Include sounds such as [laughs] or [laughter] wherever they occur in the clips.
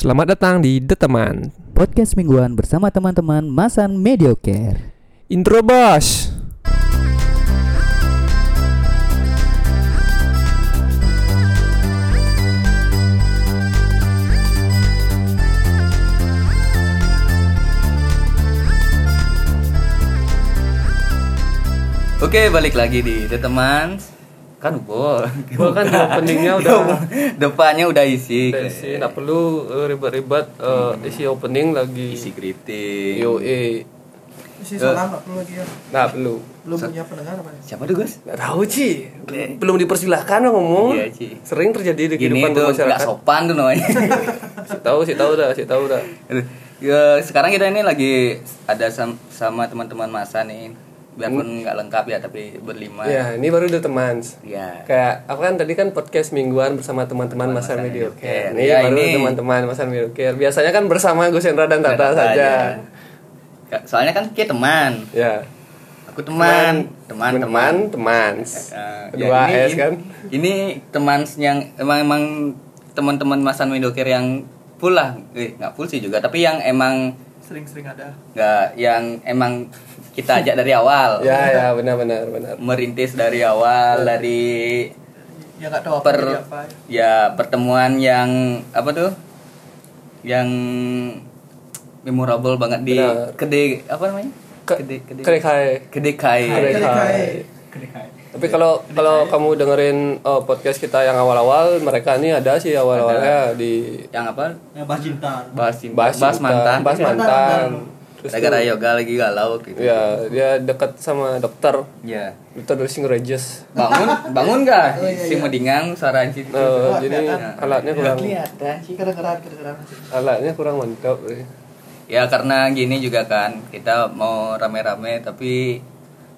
Selamat datang di The Teman Podcast mingguan bersama teman-teman Masan Mediocare. Intro bos Oke, balik lagi di The Teman. Kan ubo. [laughs] Gua kan openingnya udah Depannya udah isi. udah isi Nggak perlu eh, ribet-ribet eh, isi opening lagi Isi kritik. Yo eh Isi salam nggak perlu lagi ya. Nggak perlu Belum punya pendengar apa? Siapa tuh, Gus? Nggak tahu Ci Belum dipersilahkan ngomong Iya, Ci. Sering terjadi di Gini kehidupan tuh nggak masyarakat sopan tuh namanya. [laughs] Si tahu si tahu dah si tahu dah ya, sekarang kita ini lagi ada sam- sama teman-teman masa nih. Biarpun nggak lengkap ya, tapi berlima. Ya ini baru The Teman Ya. Kayak aku kan tadi kan podcast mingguan bersama teman-teman Mediocare. Mediocare. Ini Ya, baru ini- teman-teman Masan Mediocare. Biasanya kan bersama Gus Hendra dan Tata Tata saja. Ya, Soalnya kan kita teman. Ya. Aku teman, teman, teman, teman. Eh, Dua ya, S kan. Ini teman yang emang emang teman-teman Masan Medocare yang full lah, eh nggak full sih juga, tapi yang emang Sering-sering ada. nggak yang emang kita ajak dari awal, Ya ya benar benar benar. merintis dari awal dari Ya nggak tahu apa per apa. ya pertemuan yang apa tuh, yang memorable banget di Benar. kede apa namanya? Ke- Kede kede Kerekai. kedekai. Kedekai. Tapi kalau kalau kamu dengerin eh, podcast kita yang awal-awal, mereka ini ada sih awal-awalnya di Yang apa? Ya bahas cinta. Bahas cinta, bahas, bahas mantan. bahas mantan. Terus Gara-gara yoga lagi galau gitu. Ya, dia dekat sama dokter, Ya. dokter dari Regis. Bangun, bangun gak? Oh, iya, si iya. Medingang suara anjing. Eh, Oh, jadi alatnya kurang kelihatan sih. Kedengeran, kedengeran. alatnya kurang mantap. Ya karena gini juga kan, kita mau rame-rame tapi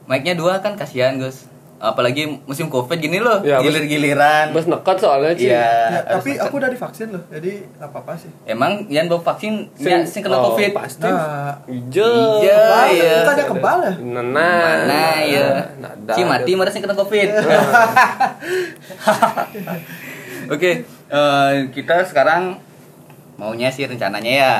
mic-nya dua kan kasihan, Gus. Apalagi musim Covid gini loh, Ya, Bos. gilir-giliran. Mas nekat soalnya sih. Iya. Ya, harus tapi dekat. aku udah divaksin loh, jadi nggak apa-apa sih. Emang Yan bawa vaksin, Sing- ya, sing kena oh, Covid. Pasti. Nah, Ijo. Iya, kebal, iya. bukannya kebal ya? Nah, Mana ya? Nada. Si mati mana sih kena Covid. [laughs] Oke, eh, kita sekarang maunya sih rencananya ya.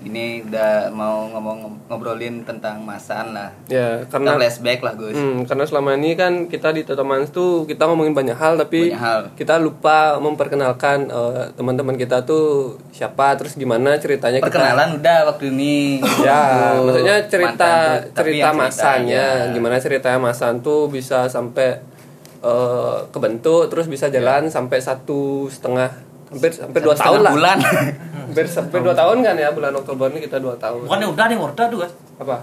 Ini udah mau ngomong ngobrolin tentang masan lah. Ya, Kita karena flashback lah, Gus. Hmm, karena selama ini kan kita di teman tuh kita ngomongin banyak hal tapi Banyak hal. kita lupa memperkenalkan eh, teman-teman kita tuh siapa terus gimana ceritanya Perkenalan udah waktu ini. kita [laughs] ya Waktu maksudnya cerita mantan, cerita yang masanya ceritanya. gimana ceritanya masan tuh bisa sampai eh, kebentuk terus bisa jalan sampai satu setengah hampir hampir dua tahun lah bulan. [laughs] hampir hampir dua tahun kan ya bulan Oktober ini kita dua tahun Bukannya udah nih Warda tuh kan? apa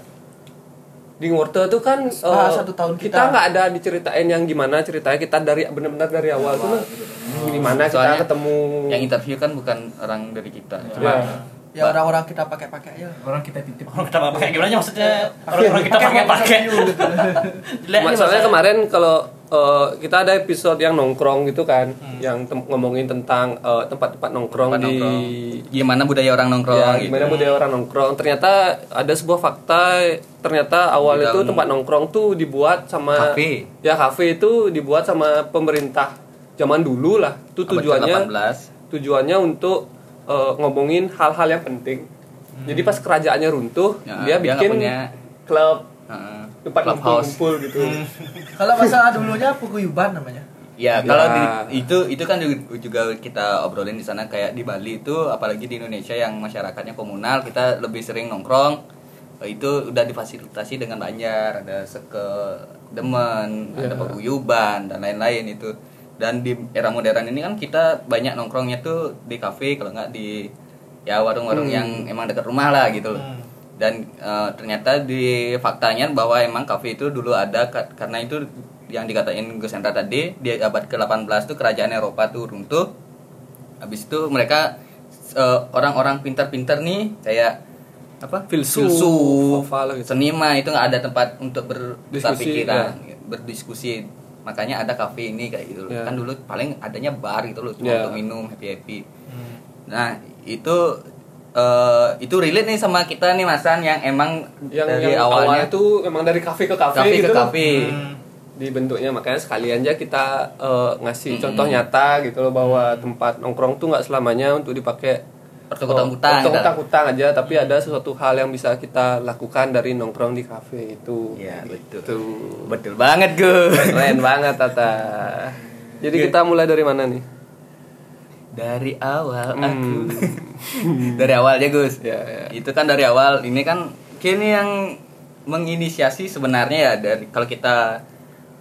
di Ngorte tuh kan Ah, eh, satu tahun kita kita. nggak ada diceritain yang gimana ceritanya kita dari benar-benar dari awal tuh gimana kita Soalnya ketemu Yang interview kan bukan orang dari kita. ya. Cuma Ya orang-orang kita pakai-pakai aja. Orang kita titip. Orang kita pakai gimana maksudnya? Orang-orang kita pakai pakai. [laughs] Jelek Ma- nih soalnya bahasa. kemarin kalau eh, kita ada episode yang nongkrong gitu kan yang tem- ngomongin tentang eh, tempat-tempat nongkrong tempat di nongkrong. Gimana budaya orang nongkrong ya, gitu. gimana budaya orang nongkrong ternyata ada sebuah fakta ternyata awal itu tempat nongkrong tuh dibuat sama Kafe. ya kafe itu dibuat sama pemerintah zaman dulu lah itu tujuannya ke-18. tujuannya untuk eh, ngomongin hal-hal yang penting jadi pas kerajaannya runtuh Ya, dia dia bikin punya- klub Heeh. tempat Clubhouse. ngumpul gitu [laughs] Kalau masalah dulunya paguyuban namanya. Ya, Ya. kalau di- itu itu kan juga, kita obrolin di sana kayak di Bali itu apalagi di Indonesia yang masyarakatnya komunal, kita lebih sering nongkrong. Itu udah difasilitasi dengan banjar, ada seke demen, ada Ya. paguyuban dan lain-lain itu. Dan di era modern ini kan kita banyak nongkrongnya tuh di kafe kalau nggak di ya warung-warung Hmm. yang emang dekat rumah lah gitu loh. Dan eh, ternyata di faktanya bahwa emang kafe itu dulu ada ka- karena itu yang dikatain Gus Hendra tadi di abad ke-18 tuh kerajaan Eropa tuh runtuh. Habis itu mereka eh, orang-orang pintar-pintar nih kayak apa? Filsuf, gitu. seniman itu nggak ada tempat untuk bertukar Diskusi, pikiran, berdiskusi. Makanya ada kafe ini kayak gitu. loh. Ya. Kan dulu paling adanya bar gitu loh, cuma Ya. untuk minum happy-happy. Nah, itu eh, itu relate nih sama kita nih Masan yang emang yang dari yang awalnya awalnya tuh emang dari kafe ke kafe, kafe gitu ke kafe. dibentuknya makanya sekalian aja kita eh, ngasih Mm-mm. contoh nyata gitu loh bahwa tempat nongkrong tuh nggak selamanya untuk dipakai Bertukutang-kutang, untuk utang aja tapi ada sesuatu hal yang bisa kita lakukan dari nongkrong di kafe itu Iya, betul. Itu. Betul banget, Gus. keren banget Tata jadi kita mulai dari mana nih Dari awal Hmm. aku. [laughs] dari awalnya, Gus. Ya, ya. Itu kan dari awal. Ini kan kini yang menginisiasi sebenarnya ya dari kalau kita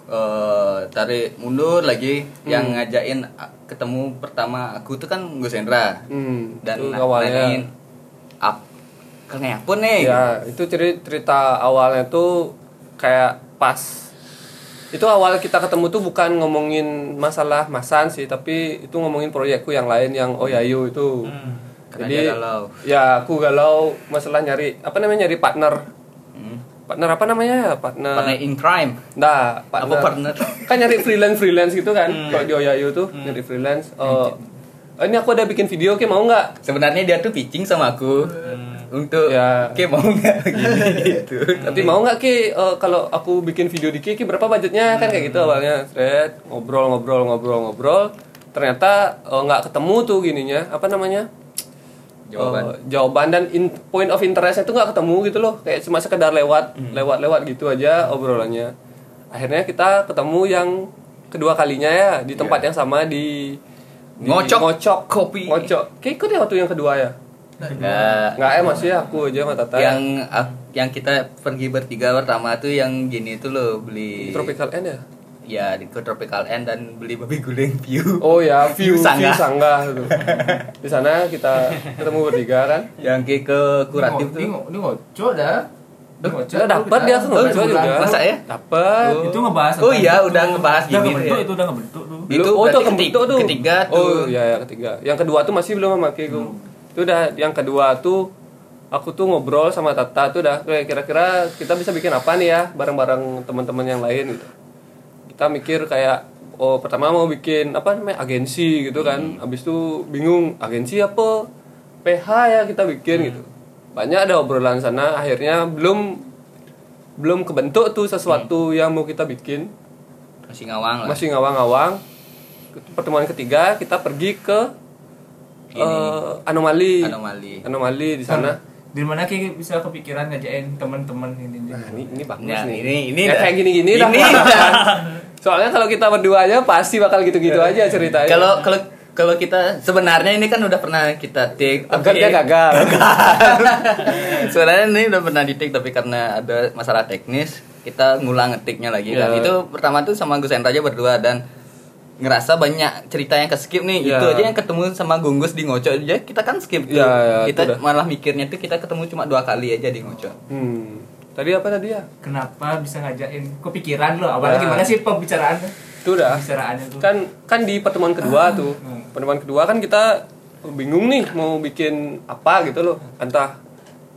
eh, tarik mundur lagi yang Hmm. ngajakin a- ketemu pertama aku tuh kan Gus Hendra hmm, dan itu awalnya. ap kalian apa nih? Ya itu ceri- cerita awalnya tuh kayak pas. Itu awal kita ketemu tuh bukan ngomongin masalah masan sih tapi itu ngomongin proyekku yang lain yang oh Yayu itu Karena jadi galau. ya aku galau masalah nyari apa namanya nyari partner. Hmm. Partner apa namanya? Ya partner partner in crime. Nah apa partner [laughs] kan nyari freelance freelance gitu kan kalau di Oyayu tuh nyari freelance. Oh ini aku ada bikin video oke mau nggak? Sebenarnya dia tuh pitching sama aku. Untuk Ya. Oke mau nggak? [laughs] Gitu. [laughs] Nanti mau nggak ki? Eh, kalau aku bikin video di ki Ki, berapa budgetnya? Kan kayak gitu awalnya. Thread ngobrol ngobrol ngobrol ngobrol. Ternyata eh, nggak ketemu tuh gininya. Apa namanya Jawaban. Eh, jawaban dan in- point of interestnya tuh nggak ketemu gitu loh. Kayak cuma sekedar lewat lewat lewat gitu aja obrolannya. Akhirnya kita ketemu yang kedua kalinya ya di tempat yang sama di, di Ngocok. Ngocok. Kopi. ngocok. Kayak ikut ya waktu yang kedua ya? Nggak. nggak. Ya masih aku aja sama Tata. Yang ak- yang kita pergi bertiga pertama tuh yang gini tuh loh beli tropical end ya ya di ke tropical end dan beli babi guling view Oh ya, [laughs] view View view Sanggah. sanggah itu. Di sana kita ketemu bertiga kan. yang ke ke kuratif Ini tuh ngo- ini ngocok dah. Ini ngocok. Kita dapat dia tuh Oh, ngobrol juga. masa ya? Dapat. Itu ngebahas Oh iya, itu. udah ngebahas Udah gini ngebentuk ya. itu udah ngebentuk tuh. Itu oh, keti- kebentuk tuh. ketiga tuh. Oh iya ya ketiga. Yang kedua tuh masih belum sama Ki Gung. Itu udah yang kedua tuh aku tuh ngobrol sama Tata tuh udah kayak kira-kira kita bisa bikin apa nih ya bareng-bareng teman-teman yang lain gitu. Kita mikir kayak oh pertama mau bikin apa namanya agensi gitu kan. Habis itu bingung agensi apa? PH ya kita bikin gitu. Banyak ada obrolan sana akhirnya belum belum kebentuk tuh sesuatu yang mau kita bikin masih ngawang lah masih ngawang-ngawang pertemuan ketiga kita pergi ke Ini. eh, anomali anomali anomali di sana Di mana ki bisa kepikiran ngajain teman-teman ini. nah ini ini bagus Nah, nih ini- ini Ya, dah. kayak gini-gini dah Ini dah. [laughs] soalnya kalau kita berdua aja pasti bakal gitu-gitu aja ceritanya. Kalau kalau kalau kita sebenarnya ini kan udah pernah kita take Akhirnya [laughs] gagal. Sebenarnya ini udah pernah di take tapi karena ada masalah teknis kita ngulang ngetiknya lagi. Dan Ya. itu pertama tuh sama Gus Hendra aja berdua dan ngerasa banyak cerita yang ke skip nih. Ya. itu aja yang ketemu sama Gunggus di ngocok. Aja kita kan skip tuh. Ya, itu kita malah mikirnya tuh kita ketemu cuma dua kali aja di ngocok. Hmm. Tadi apa tadi ya? Kenapa bisa ngajain kepikiran lo? Awalnya Ya. gimana sih pembicaraan? itu udah. Pembicaraannya tuh. kan kan di pertemuan kedua tuh. pertemuan kedua kan kita bingung nih mau bikin apa gitu loh. Entah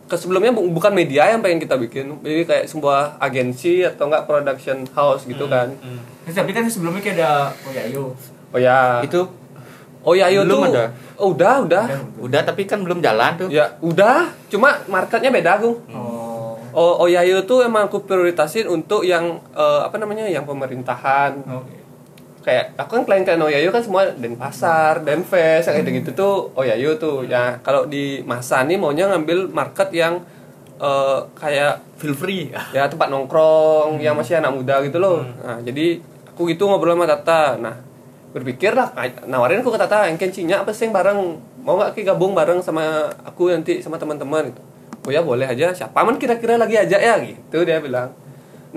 ke sebelumnya bu- bukan media yang pengen kita bikin. Jadi kayak sebuah agensi atau enggak production house gitu kan. Terus, tapi kan sebelumnya kayak ada oh ya yuk. oh ya. Itu? Oh ya yo belum tuh. ada. oh, udah udah. Udah tapi kan belum jalan tuh. Ya udah. Cuma marketnya beda gung. Oh. Oh oh ya tuh emang aku prioritasin untuk yang eh, apa namanya yang pemerintahan Oke. kayak aku kan klien-klien Oyayu kan semua Denpasar, Denfest, yang kayak gitu tuh Oyayu tuh. Ya kalau di masa nih maunya ngambil market yang eh, kayak feel free [laughs] ya tempat nongkrong yang masih anak muda gitu loh. Nah, jadi aku gitu ngobrol sama Tata. Nah, berpikir lah nawarin aku ke Tata, engken cinya apa sih yang bareng mau nggak ki gabung bareng sama aku nanti sama teman-teman gitu. Oh ya boleh aja. Siapa man kira-kira lagi aja ya? Gitu dia bilang.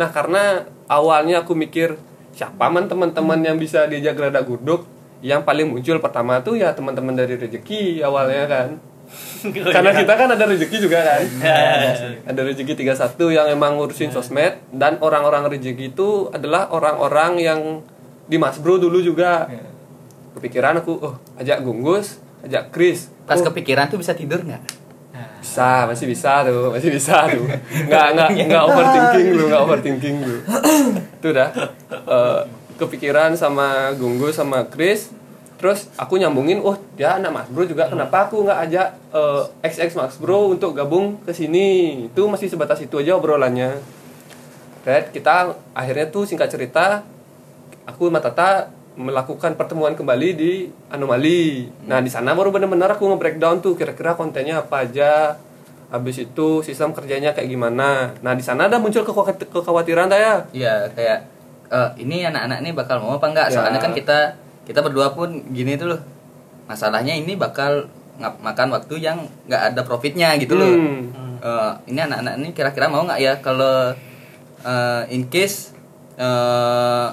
Nah, karena awalnya aku mikir siapa man teman-teman yang bisa diajak geradak guduk yang paling muncul pertama tuh ya teman-teman dari rezeki awalnya kan. [laughs] Karena kita kan ada rezeki juga kan? Ada rezeki 31 yang emang ngurusin sosmed dan orang-orang rezeki itu adalah orang-orang yang di Mas Bro dulu juga. Kepikiran aku oh ajak Gunggus ajak Chris pas Oh, kepikiran tuh bisa tidur nggak bisa masih bisa tuh masih bisa tuh. Nggak nggak nggak overthinking lu nggak overthinking lu. Itu dah. Eh, kepikiran sama Gunggu sama Chris. Terus aku nyambungin oh dia anak Mas Bro juga. Kenapa aku nggak ajak eh, XX Mas Bro untuk gabung ke sini? Itu masih sebatas itu aja obrolannya. Red kita akhirnya tuh singkat cerita aku sama Tata melakukan pertemuan kembali di anomali. Nah, di sana baru benar-benar aku nge-breakdown tuh kira-kira kontennya apa aja. Habis itu sistem kerjanya kayak gimana. Nah, di sana ada muncul kekhawat- kekhawatiran saya. Iya kayak eh, ini anak-anak ini bakal mau apa enggak? Ya. Soalnya kan kita kita berdua pun gini tuh loh. Masalahnya ini bakal ngap- makan waktu yang nggak ada profitnya gitu loh. Hmm. Eh, ini anak-anak ini kira-kira mau nggak ya kalau eh, in case ng-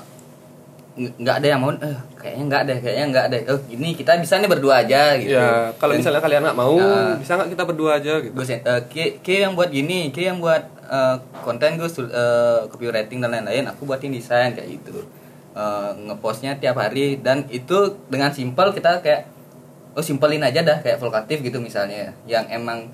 nggak ada yang mau eh, kayaknya nggak ada kayaknya nggak ada oh ini kita bisa nih berdua aja gitu. Ya, kalau misalnya kalian nggak mau, bisa nggak kita berdua aja gitu. gue eh, K, K yang buat gini K yang buat eh, konten gue eh, copywriting dan lain-lain aku buatin desain kayak gitu. Eh, ngepostnya tiap hari dan itu dengan simpel kita kayak oh simpelin aja dah kayak volkatif gitu misalnya. Yang emang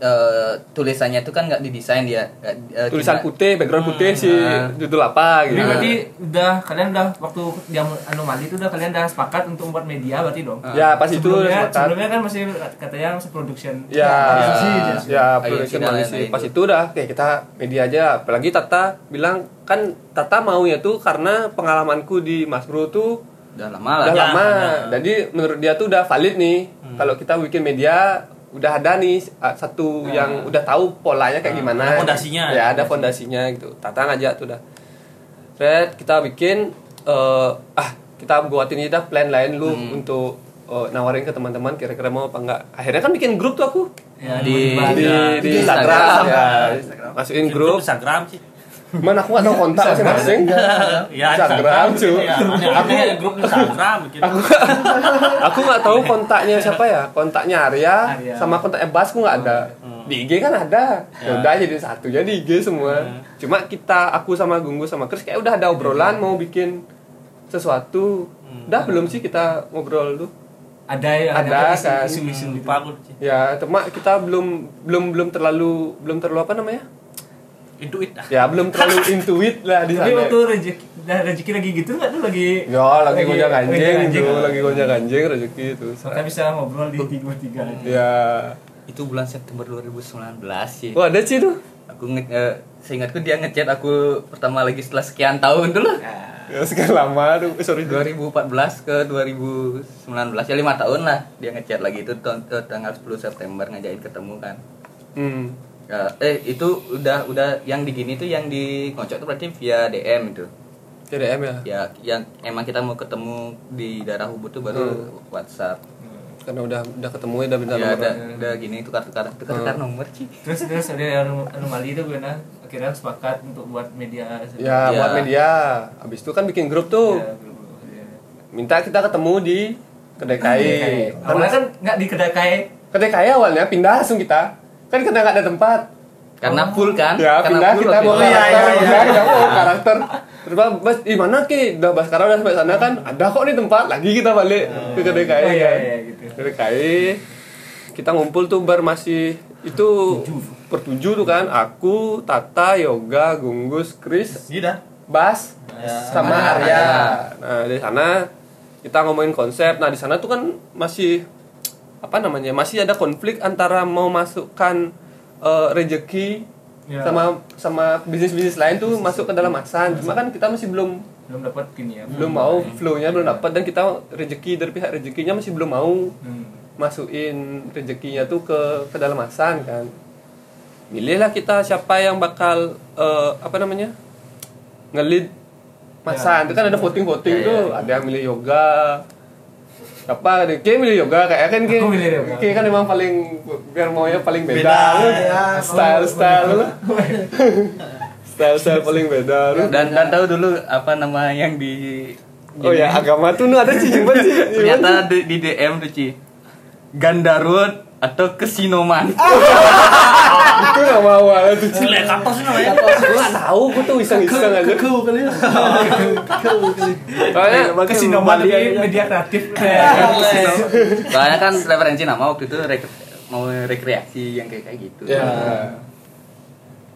eh, tulisannya itu kan nggak didesain dia nggak, eh, Tulisan cuma- putih, background putih sih, Nah. judul apa Jadi gitu. berarti udah kalian udah waktu yang anomali itu udah kalian udah sepakat untuk membuat media berarti dong. Ya, pas itu sebelumnya, sepakat. sebelumnya kan masih katanya masih production. Ya, Agensi, ya, ya, Agensi production dan agency. lain-lain. Pas itu udah kayak kita media aja. Apalagi Tata bilang kan Tata maunya tuh karena pengalamanku di Mas Bro tuh udah lama lah udah Ya, lama. ya. Jadi menurut dia tuh udah valid nih. Kalau kita bikin media udah ada nih uh, satu yang udah tahu polanya kayak gimana. ada fondasinya. Ya, ada fondasinya gitu. Tata ngajak tuh dah. Red kita bikin eh, ah kita buatin aja dah plan lain lu untuk eh, nawarin ke teman-teman kira-kira mau apa enggak. Akhirnya kan bikin grup tuh aku Ya, Di- dibagi. di, Ada. di Di Instagram, Instagram. ya. Instagram. Masukin Grup grup. Instagram sih. Mana aku gak tahu kontak masing-masing. ya Instagram, cu. Ya, aku grup Instagram gitu. Aku aku nggak tahu kontaknya siapa ya. Kontaknya Arya, Arya. sama kontaknya Bas aku nggak ada. Di IG kan ada. Ya udah jadi satu jadi IG semua. Cuma kita aku sama Gunggu sama Chris kayak udah ada obrolan mau bikin sesuatu. Udah belum sih kita ngobrol tuh. Ada ya, Ada, isu- kan. isu-isu gitu. Ya, cuma kita belum belum belum terlalu belum terlalu apa namanya? Intuit ah. Ya, belum terlalu [laughs] intuit lah di Tapi sana. waktu rezeki dah rezeki lagi gitu nggak tuh lagi Ya, lagi gonjang ganjing anjing. tuh, lagi gonjang ganjing rezeki itu. Kita bisa ngobrol di tiga tiga aja. Ya. itu bulan September 2019 sih Oh, ada sih tuh. aku nge eh, seingatku dia ngechat aku pertama lagi setelah sekian tahun tuh loh Ya, sekian lama tuh. Eh, sorry. 2014 ke 2019 ya lima tahun lah dia ngechat lagi itu eh, tanggal 10 September ngajakin ketemu kan Hmm. Ya, eh itu udah udah yang di gini tuh yang di ngocok tuh berarti via DM itu TDM ya. ya yang emang kita mau ketemu di daerah Ubud tuh baru WhatsApp Karena udah udah ketemu ya udah minta ya nomor. udah udah gini tukar tukar tukar tukar nomor sih Terus terus ada anom- anomali itu gue nah akhirnya sepakat untuk buat media. Ya, Ya. buat media. Habis itu kan bikin grup tuh. Ya, grup- ya. Minta kita ketemu di kedai kai. Awalnya kan nggak di kedai kai. kedai kai awalnya pindah langsung kita. Kan karena nggak ada tempat. karena full kan Ya, karena pindah full kita iya, karakter, iya, pindah iya. kita bawa karakter. Terus Bang, Bas, di mana ki? Udah Baskara udah sampai sana kan? Ada kok nih tempat. Lagi kita balik ke kedai kai. Oh, iya, kan. iya, gitu. Kedai kai. Kita ngumpul tuh bar masih itu bertujuh tuh kan. Aku, Tata, Yoga, Gunggus, Chris, Gila. Bas, Ya. sama Arya. Nah, dari sana kita ngomongin konsep. Nah, di sana tuh kan masih apa namanya? Masih ada konflik antara mau masukkan eh, rejeki Ya. sama sama bisnis-bisnis lain tuh masuk ke dalam masan. Cuma kan kita masih belum Belum dapat gini ya. belum mau flow-nya belum dapat dan kita rezeki dari pihak rezekinya masih belum mau Hmm. masukin rezekinya tuh ke ke dalam masan kan. Milihlah kita siapa yang bakal eh, apa namanya? ngelid masan. itu kan ada voting-voting Ya, ya, tuh. ya. Ada yang milih yoga. Apa ada Kayak milih yoga kayak kan kayak yoga. kayak kan emang paling biar maunya paling beda. Ya. Style style lu. [laughs] Style style paling beda lu. dan dan tahu dulu apa nama yang di Oh ya agama tuh nu ada sih ternyata di, di DM tuh Ci Gandarut atau Kesinoman [laughs] itu nama awalnya tuh sih. Gila katos sih namanya. Gue gak tau, gue tuh iseng-iseng aja Kekeu kali ya. Soalnya Kesinoman aja. media kreatif. [laughs] soalnya kan referensi nama waktu itu rek- mau rekreasi yang kayak kayak gitu Ya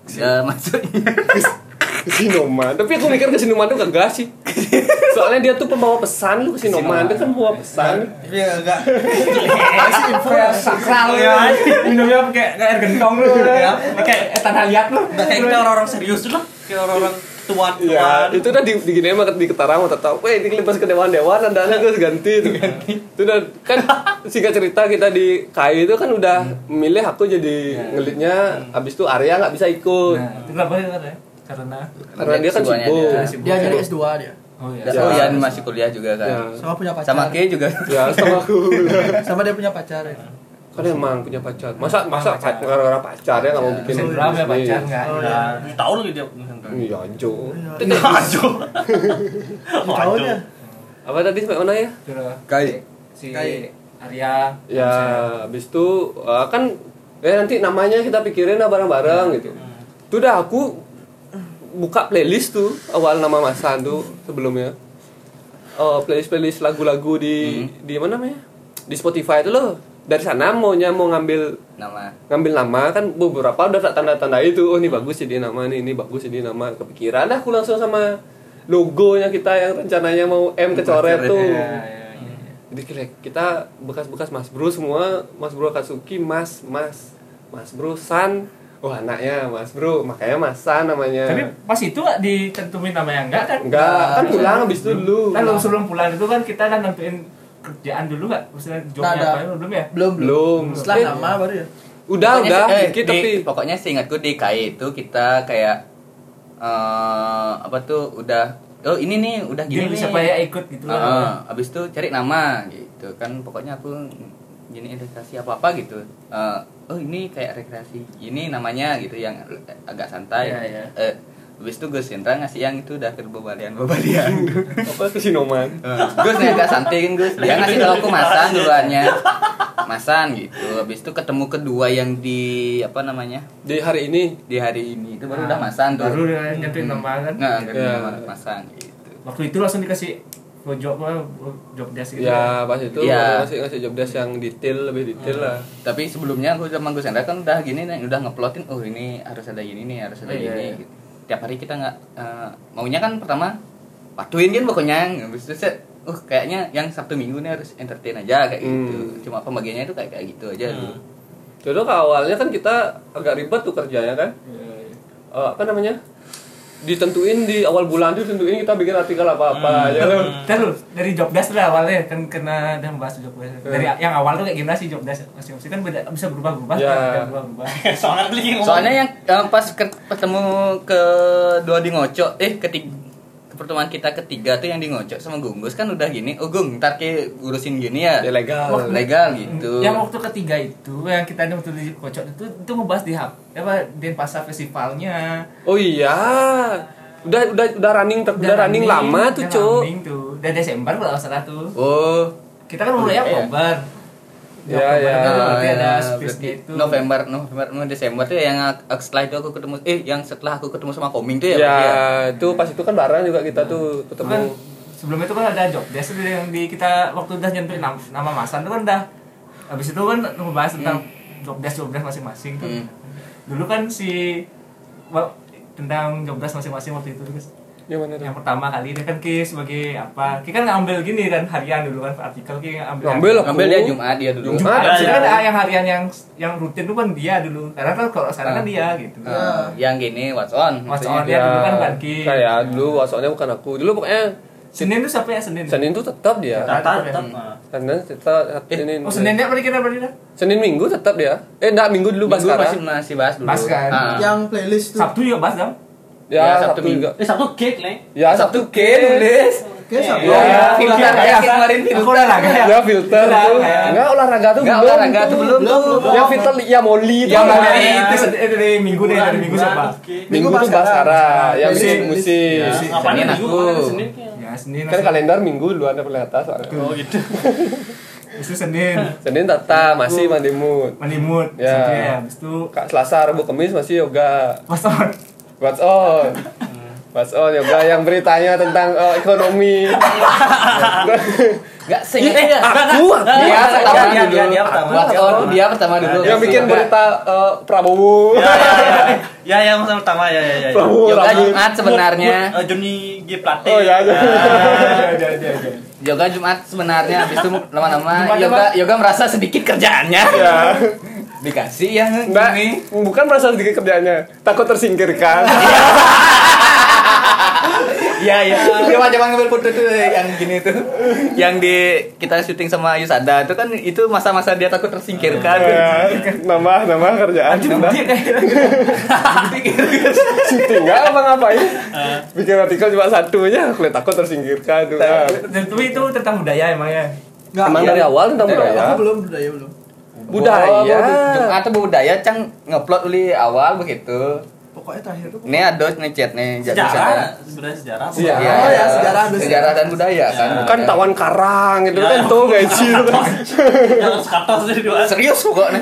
ya maksudnya Kesinoman Tapi aku mikir Kesinoman tuh kagak sih [laughs] Soalnya dia tuh pembawa pesan lu Kesinoman Dia kan pembawa pesan Tapi enggak. Masih info ya sakral ya. Minumnya kayak kayak air gentong lu. ya. Kayak etan haliat lu. Nggak kayak kita orang-orang serius tuh lah. Kayak orang-orang tuan Ya, tuan itu udah di, di gini mah di ketarang mau tahu. Weh, ini pas ke dewan-dewan ada gue ganti. [laughs] Itu. itu udah kan singkat cerita kita di KAI itu kan udah milih aku jadi ngelitnya habis itu Arya nggak bisa ikut. Nah, itu kenapa ya ya? Karena Karena dia kan S2-nya sibuk. dia. sibuk. Dia jadi S2 dia. Oh iya. Dan Ya. oh ya masih kuliah juga kan. Ya. Sama punya pacar. Sama Ki juga. Ya, sama [laughs] aku. Sama dia punya pacar ya. kan emang punya pacar. Masa masa Pacar. gara-gara pacar ya nggak mau bikin Sendra punya bisnis. pacar enggak? Oh, ya tahu lagi dia Iya, Jo. Ajo. Tahunnya. Apa tadi sampai mana ya? Kai. si Kai. Arya Ya, habis itu eh, kan eh nanti namanya kita pikirin lah bareng-bareng gitu. Itu udah aku buka playlist tuh awal nama Masan tuh sebelumnya. Oh, playlist-playlist lagu-lagu di di mana namanya? Di Spotify itu loh. Dari sana maunya mau ngambil Nama. ngambil nama kan beberapa udah tak tanda-tanda itu oh ini bagus jadi nama nih ini bagus jadi nama kepikiran dah aku langsung sama logonya kita yang rencananya mau M kecoret tuh ya, ya, ya. jadi kira kita bekas-bekas Mas Bro semua Mas Bro Katsuki Mas Mas Mas Bro San oh anaknya Mas Bro makanya Mas San namanya Tapi pas itu nggak ditentuin namanya enggak kan? enggak kan pulang habis itu dulu Kan sebelum pulang itu kan kita kan nentuin kerjaan dulu nggak? Maksudnya jobnya ada. apa belum ya? Belum belum Setelah Eh, nama baru ya. udah Pokoknya udah sih- eh, dikit di- tapi pokoknya seingatku di KAI itu kita kayak eh apa tuh udah oh ini nih udah gini Gini nih. siapa ya ikut gitu Heeh, lah. habis itu cari nama gitu kan pokoknya aku gini rekreasi apa apa gitu. Eh, oh ini kayak rekreasi ini namanya gitu yang agak santai. Iya, iya. Eh, habis itu Gus Indra ngasih yang itu udah berbalian berbalian [laughs] apa kesinoman Gus nih agak santai kan Gus? Dia ngasih tahu aku masan duluannya. Masan gitu. Habis itu ketemu kedua yang di apa namanya? Di hari ini? Di hari ini. Itu baru udah masan tuh. Baru dia nyentuhin nama kan. nah Ya. nama masan gitu. Waktu itu langsung dikasih job job desk gitu. ya pas itu Iya. ngasih ngasih job desk yang detail lebih detail lah tapi sebelumnya aku sama Gus Hendra kan udah gini nih udah ngeplotin oh ini harus ada gini nih harus ada Oh, iya, gini iya. gitu. tiap hari kita nggak eh, maunya kan pertama patuin kan pokoknya habis itu set uh kayaknya yang Sabtu Minggu nih harus entertain aja kayak gitu Hmm. cuma pembagiannya itu kayak kayak gitu aja dulu Jodoh ke awalnya kan kita agak ribet tuh kerjanya kan. Iya, iya. Eh, apa namanya? Ditentuin di awal bulan tuh tentuin kita bikin artikel apa-apa ya kan. Terus dari job desk lah awalnya kan kena dan bahas job desk. Dari Hmm. yang awal tuh kayak gimana sih job desk masing-masing kan beda bisa berubah-berubah Ya. kan, berubah-berubah. [laughs] soalnya lagi ngomong soalnya yang eh, pas ke- ketemu ke dua di ngocok eh ketiga pertemuan kita ketiga tuh yang di ngocok sama Gunggus kan udah gini oh Gung ntar ke urusin gini ya Ya legal. Wah, legal gitu Yang waktu ketiga itu yang kita ini waktu di kocok itu itu ngebahas di hub apa Denpasar festivalnya. Oh iya. Udah udah udah running ter- udah running lama tuh, udah Cuk. running tuh. Udah Desember kalau salah tuh. oh Kita kan mulai Iya. Oktober. Di Ya, Oktober ya. itu berarti ada Ah, space itu. November, November, November, Desember tuh yang setelah itu aku ketemu eh yang setelah aku ketemu sama Koming tuh ya. Ya, berarti itu pas itu kan bareng juga kita tuh Kan ketemu. sebelum itu kan ada job desk yang di kita waktu udah nyentuhin nama, nama Masan tuh kan udah habis itu kan ngebahas tentang job desk job desk masing-masing tuh. Hmm. Dulu kan si wa- tentang job desk masing-masing waktu itu guys. Yang mana tuh? Yang pertama kali dia kan Ki sebagai apa? Ki kan ngambil gini kan harian dulu kan artikel Ki ngambil. Ngambil lah. Ngambil dia Jumat dia dulu. Jumat. Ada Ada, kan yang harian yang yang rutin itu kan dia dulu. Karena kan kalau sekarang kan Ah. dia gitu. Ah, yang gini what's on. What's on, ya. dulu kan bukan Ki. Kayak dulu wasonya bukan aku. Dulu pokoknya Senin tuh siapa ya Senin? Senin tuh tetap dia. Tata tetap ah. Senin tetap Senin. Oh Seninnya berarti kita berarti dah? Senin Minggu tetap dia. Eh enggak Minggu dulu Minggu Baskara. masih masih bahas dulu. Bahas kan? Ah. Yang playlist tuh. Sabtu juga bahas dong. Ya, Ya, Sabtu Sabtu juga. eh satu cake leng Ya Sabtu K nulis. Oke, Sabtu. Ya, Ya, filter ya. ya kemarin Aku filter. olahraga ya. Ya filter tuh. kayak- Enggak olahraga tuh Enggak belum. olahraga tuh belum tuh. Yang filter ya Molly tuh. Ya. itu dari minggu deh dari minggu siapa? Minggu tuh Baskara. Ya. apa nih minggu aku. Senin kayak. Ya Senin. Kan kalender Minggu duluan ada atas soalnya. oh gitu [laughs] Itu Senin. Senin tata masih mandi mood. Mandi mood. Ya. Sabtu ya. Habis itu Kak Selasa, Rabu, Kamis masih yoga. pas on. What's on? What's on yoga yang beritanya tentang eh, ekonomi. [laughs] Enggak seingat ya. Aku, aku. Dia pertama dia, dulu. dia, dia pertama. Tuh dia pertama dulu. yang bikin berita eh, Prabowo. ya ya ya ya yang pertama ya ya ya Prabowo Yoga. Jumat sebenarnya. Eh, Johnny G Plate Oh ya, ya. Yoga Jumat sebenarnya habis itu lama-lama yoga yoga merasa sedikit kerjaannya. Ya. [laughs] Dikasih yang Enggak, ini. bukan merasa sedikit kerjanya, takut tersingkirkan. Iya [laughs] iya. Dia macam ngambil foto tuh yang gini tuh. Yang di kita syuting sama Yusada itu kan itu masa-masa dia takut tersingkirkan. Ya, nambah nambah kerjaan kayak [laughs] syuting nggak apa ngapain bikin artikel cuma satu aja aku takut tersingkirkan tuh. Tapi itu tentang budaya emang ya. Nggak, emang iya. dari awal tentang Eh, budaya Aku belum budaya belum. Budaya Oh, Jumat atau budaya cang ngeplot uli awal begitu. Pokoknya terakhir tuh. Ini ada nih chat nih jadi Sejarah, sebenarnya sejarah. Iya. Iya, Oh, ya, sejarah dulu. sejarah dan budaya kan. kan tawan karang gitu Ya, kan ya. tuh guys [laughs] Yang sekarang jadi dua. Serius pokoknya.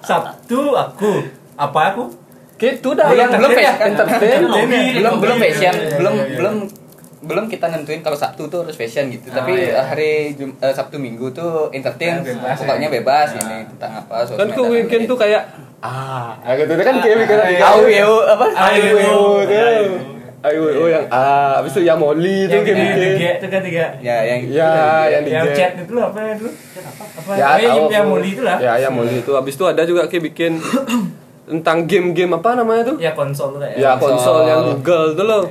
Sabtu aku apa aku? gitu dah Belum yang belum fashion. belum belum fashion, Iya, iya, belum iya, iya. belum belum kita nentuin kalau Sabtu tuh harus fashion gitu. Ah, Tapi iya. hari Jum- eh, Sabtu Minggu tuh entertain, Ah, bebas, pokoknya ya. bebas Ah. ini tentang apa. kan dan weekend tuh kayak ah ya gitu kan kayak bikin artikel Au yo apa? ayo Ayo, tuh ayo. ayo oh yang ah habis itu ya moli tuh Yang tiga itu kan tiga. Ya yang ya yang di Yang game. chat itu loh, apa ya dulu? Apa? ya yang muli itu lah. ya yang moli itu habis itu ada juga kayak bikin [coughs] tentang game-game apa namanya tuh Ya konsol tuh kayak. ya konsol. konsol yang Google tuh loh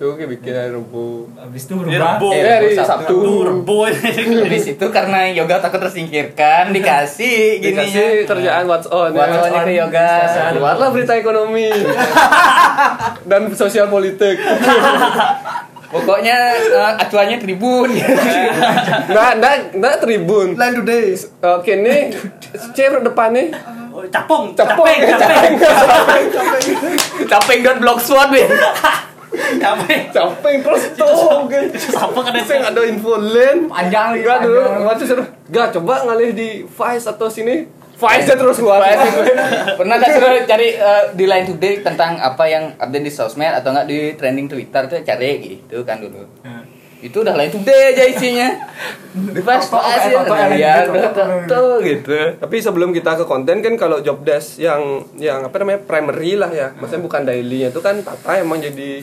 tuh kayak bikin hari Rabu Habis itu berubah. rebo. eh Eh, hari Sabtu. Sabtu Turbo. Jadi situ karena yoga takut tersingkirkan dikasih gini dikasih kerjaan what's on ya. What's on-nya ke yoga. keluarlah berita ekonomi dan sosial politik Pokoknya eh, acuannya tribun. nggak nggak nggak tribun Line today. oke nih chair depan nih Oh, Capung, Capung, capeng, capeng. capeng. Capeng dot blogspot Capeng. capek terus tuh Apa kan saya nggak ada info lain. Panjang lagi, Gak dulu. waktu seru. Gak coba ngalih di Vice atau sini. Vice terus keluar. [laughs] Pernah gak suruh cari eh, di Line Today tentang apa yang update di sosmed atau enggak di trending Twitter tuh cari gitu kan dulu. Itu udah Line Today aja isinya. [laughs] Di pas pas kayak ya. Ya, gitu, gitu. tapi sebelum kita ke konten kan kalau job desk yang yang apa namanya primary lah ya. Maksudnya bukan daily itu kan Tata emang jadi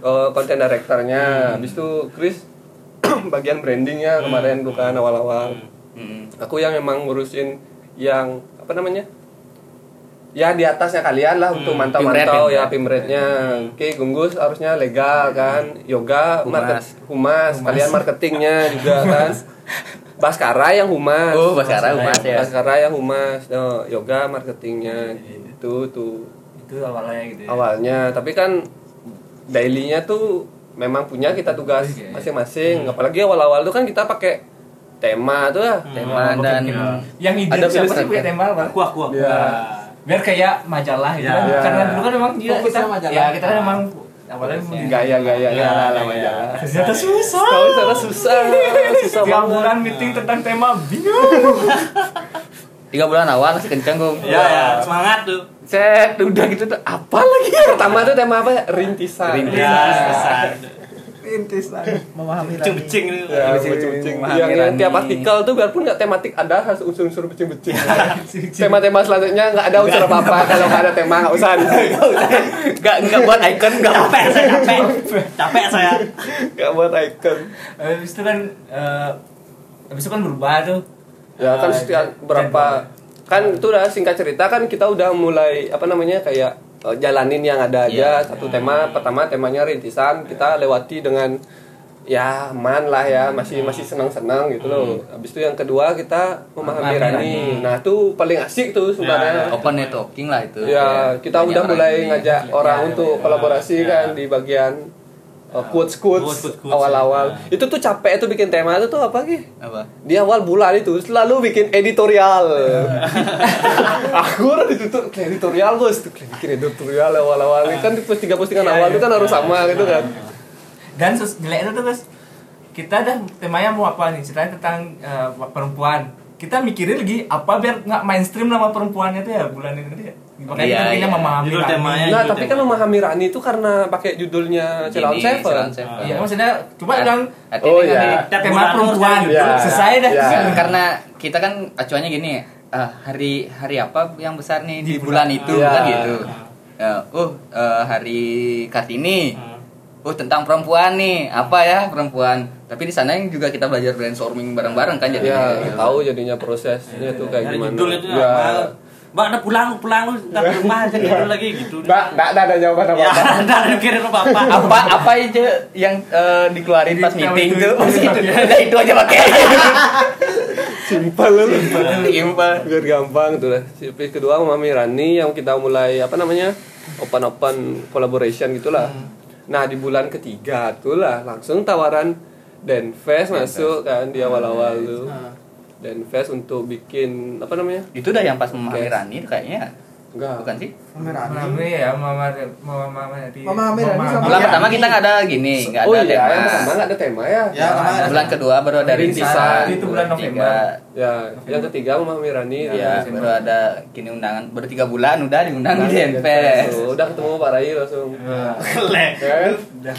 eh, content directornya. Habis itu Chris [clears throat] bagian brandingnya kemarin bukan awal-awal. Hmm. aku yang emang ngurusin yang apa namanya? Ya di atasnya kalian lah untuk Hmm, mantau-mantau pimret, ya pimret. pimretnya. Oke gunggus harusnya legal kan? Yoga Humas. market humas, kalian marketingnya juga [laughs] kan? Baskara yang humas. Oh, Baskara humas ya. Baskara yang humas. No, yoga marketingnya. Gitu tuh. Itu awalnya gitu ya. awalnya. Tapi kan dailynya tuh memang punya kita tugas Oke. masing-masing apalagi awal-awal tuh kan kita pakai tema tuh ya Tema Oh, dan bikin- yang ide ada siapa sih punya kan? tema apa? Aku, aku, aku. Ya. Biar kayak majalah gitu Ya. kan. Ya. Karena dulu kan memang dia kita majalah. ya kita kan memang awalnya mau- gaya-gaya Ya, ya, lah gaya. majalah Ternyata susah. Tahu cara susah, susah Tiap banget. bulan meeting tentang tema bingung. [laughs] tiga bulan awal masih kencang gue. Ya, ya, semangat tuh. Set, udah gitu tuh apa lagi? Pertama tuh tema apa? Rintisan. Rintisan. Ya, besar. Intisan. Memahami Becing-becing itu. Ya, Becing-becing, yang, yang Rani. tiap artikel tuh biarpun nggak tematik ada harus unsur-unsur becing-becing. [laughs] Tema-tema selanjutnya nggak ada unsur apa-apa kalau nggak ada tema nggak usah. [laughs] Gak nggak buat icon nggak Capek saya, capek. Capek saya. Nggak buat icon. Habis itu kan eh, habis itu kan berubah tuh. Ya kan Eh, setiap berapa kan itu udah singkat cerita kan kita udah mulai apa namanya kayak eh, jalanin yang ada aja. Iya. satu tema pertama temanya rintisan. Kita lewati dengan ya aman lah ya. Masih masih senang senang gitu loh. Habis itu yang kedua kita memahami Rani. nah itu paling asik tuh sebenarnya. open networking lah itu. ya kita Banyak udah mulai ini. ngajak orang ya, untuk ya. kolaborasi Ya. kan di bagian uh, quotes quotes Quotes-quotes, awal-awal ya. itu tuh capek tuh bikin tema itu tuh apa sih apa? di awal bulan itu selalu bikin editorial aku udah ditutup editorial bos tuh bikin editorial awal-awal ini kan pas tiga postingan Iya, awal iya. itu kan harus sama gitu kan Dan sus jeleknya tuh guys, kita dah temanya mau apa nih? Ceritanya tentang eh, perempuan. Kita mikirin lagi apa biar nggak mainstream nama perempuannya tuh ya bulan ini ya. Makanya Iya, bikinnya iya. memahami Judul Rani. temanya. nah tapi kan memahami Rani itu karena pakai judulnya Ceylon Seven Seven. Iya maksudnya coba Artinya Oh, kan iya. di- tema bulan perempuan harus Ya. selesai dah. Ya. Kan [laughs] karena kita kan acuannya gini ah, hari hari apa yang besar nih di, bulan, itu Iya. kan gitu ya, oh eh, hari kartini Hmm. oh tentang perempuan nih apa ya perempuan tapi di sana yang juga kita belajar brainstorming bareng-bareng kan ya jadinya gitu. tahu jadinya prosesnya tuh kayak gimana judul itu ya apa? Mbak ada pulang, pulang lu ntar ke rumah aja gitu lagi gitu. Nggak, nggak ada ada jawaban Ya, apa-apa. ada ada mikirin apa-apa. apa apa aja yang eh, dikeluarin pas meeting itu- tuh masih itu Udah, itu aja pakai Simpel lu. Simpel. Biar gampang tuh lah. Surprise kedua Mami Rani yang kita mulai apa namanya? Open-open collaboration gitulah. Nah, di bulan ketiga tuh lah langsung tawaran Denfest masuk kan di awal-awal tuh. Denfest untuk bikin apa namanya? itu udah yang pas memahami. Rani kayaknya Enggak. bukan sih Mama ya, mama mama mama di Mama ini sama- bulan Iya. pertama kita nggak ada gini nggak oh ada iya, tema yang pertama nggak ada tema ya. Ya, ada bulan kedua baru ada Rintisan. Itu bulan Ketiga, November. Ya, yang ketiga Mami Rani. Iya, ada baru ada kini undangan baru tiga bulan udah diundang di Udah ketemu Pak Rai langsung. Lek. Ya kan?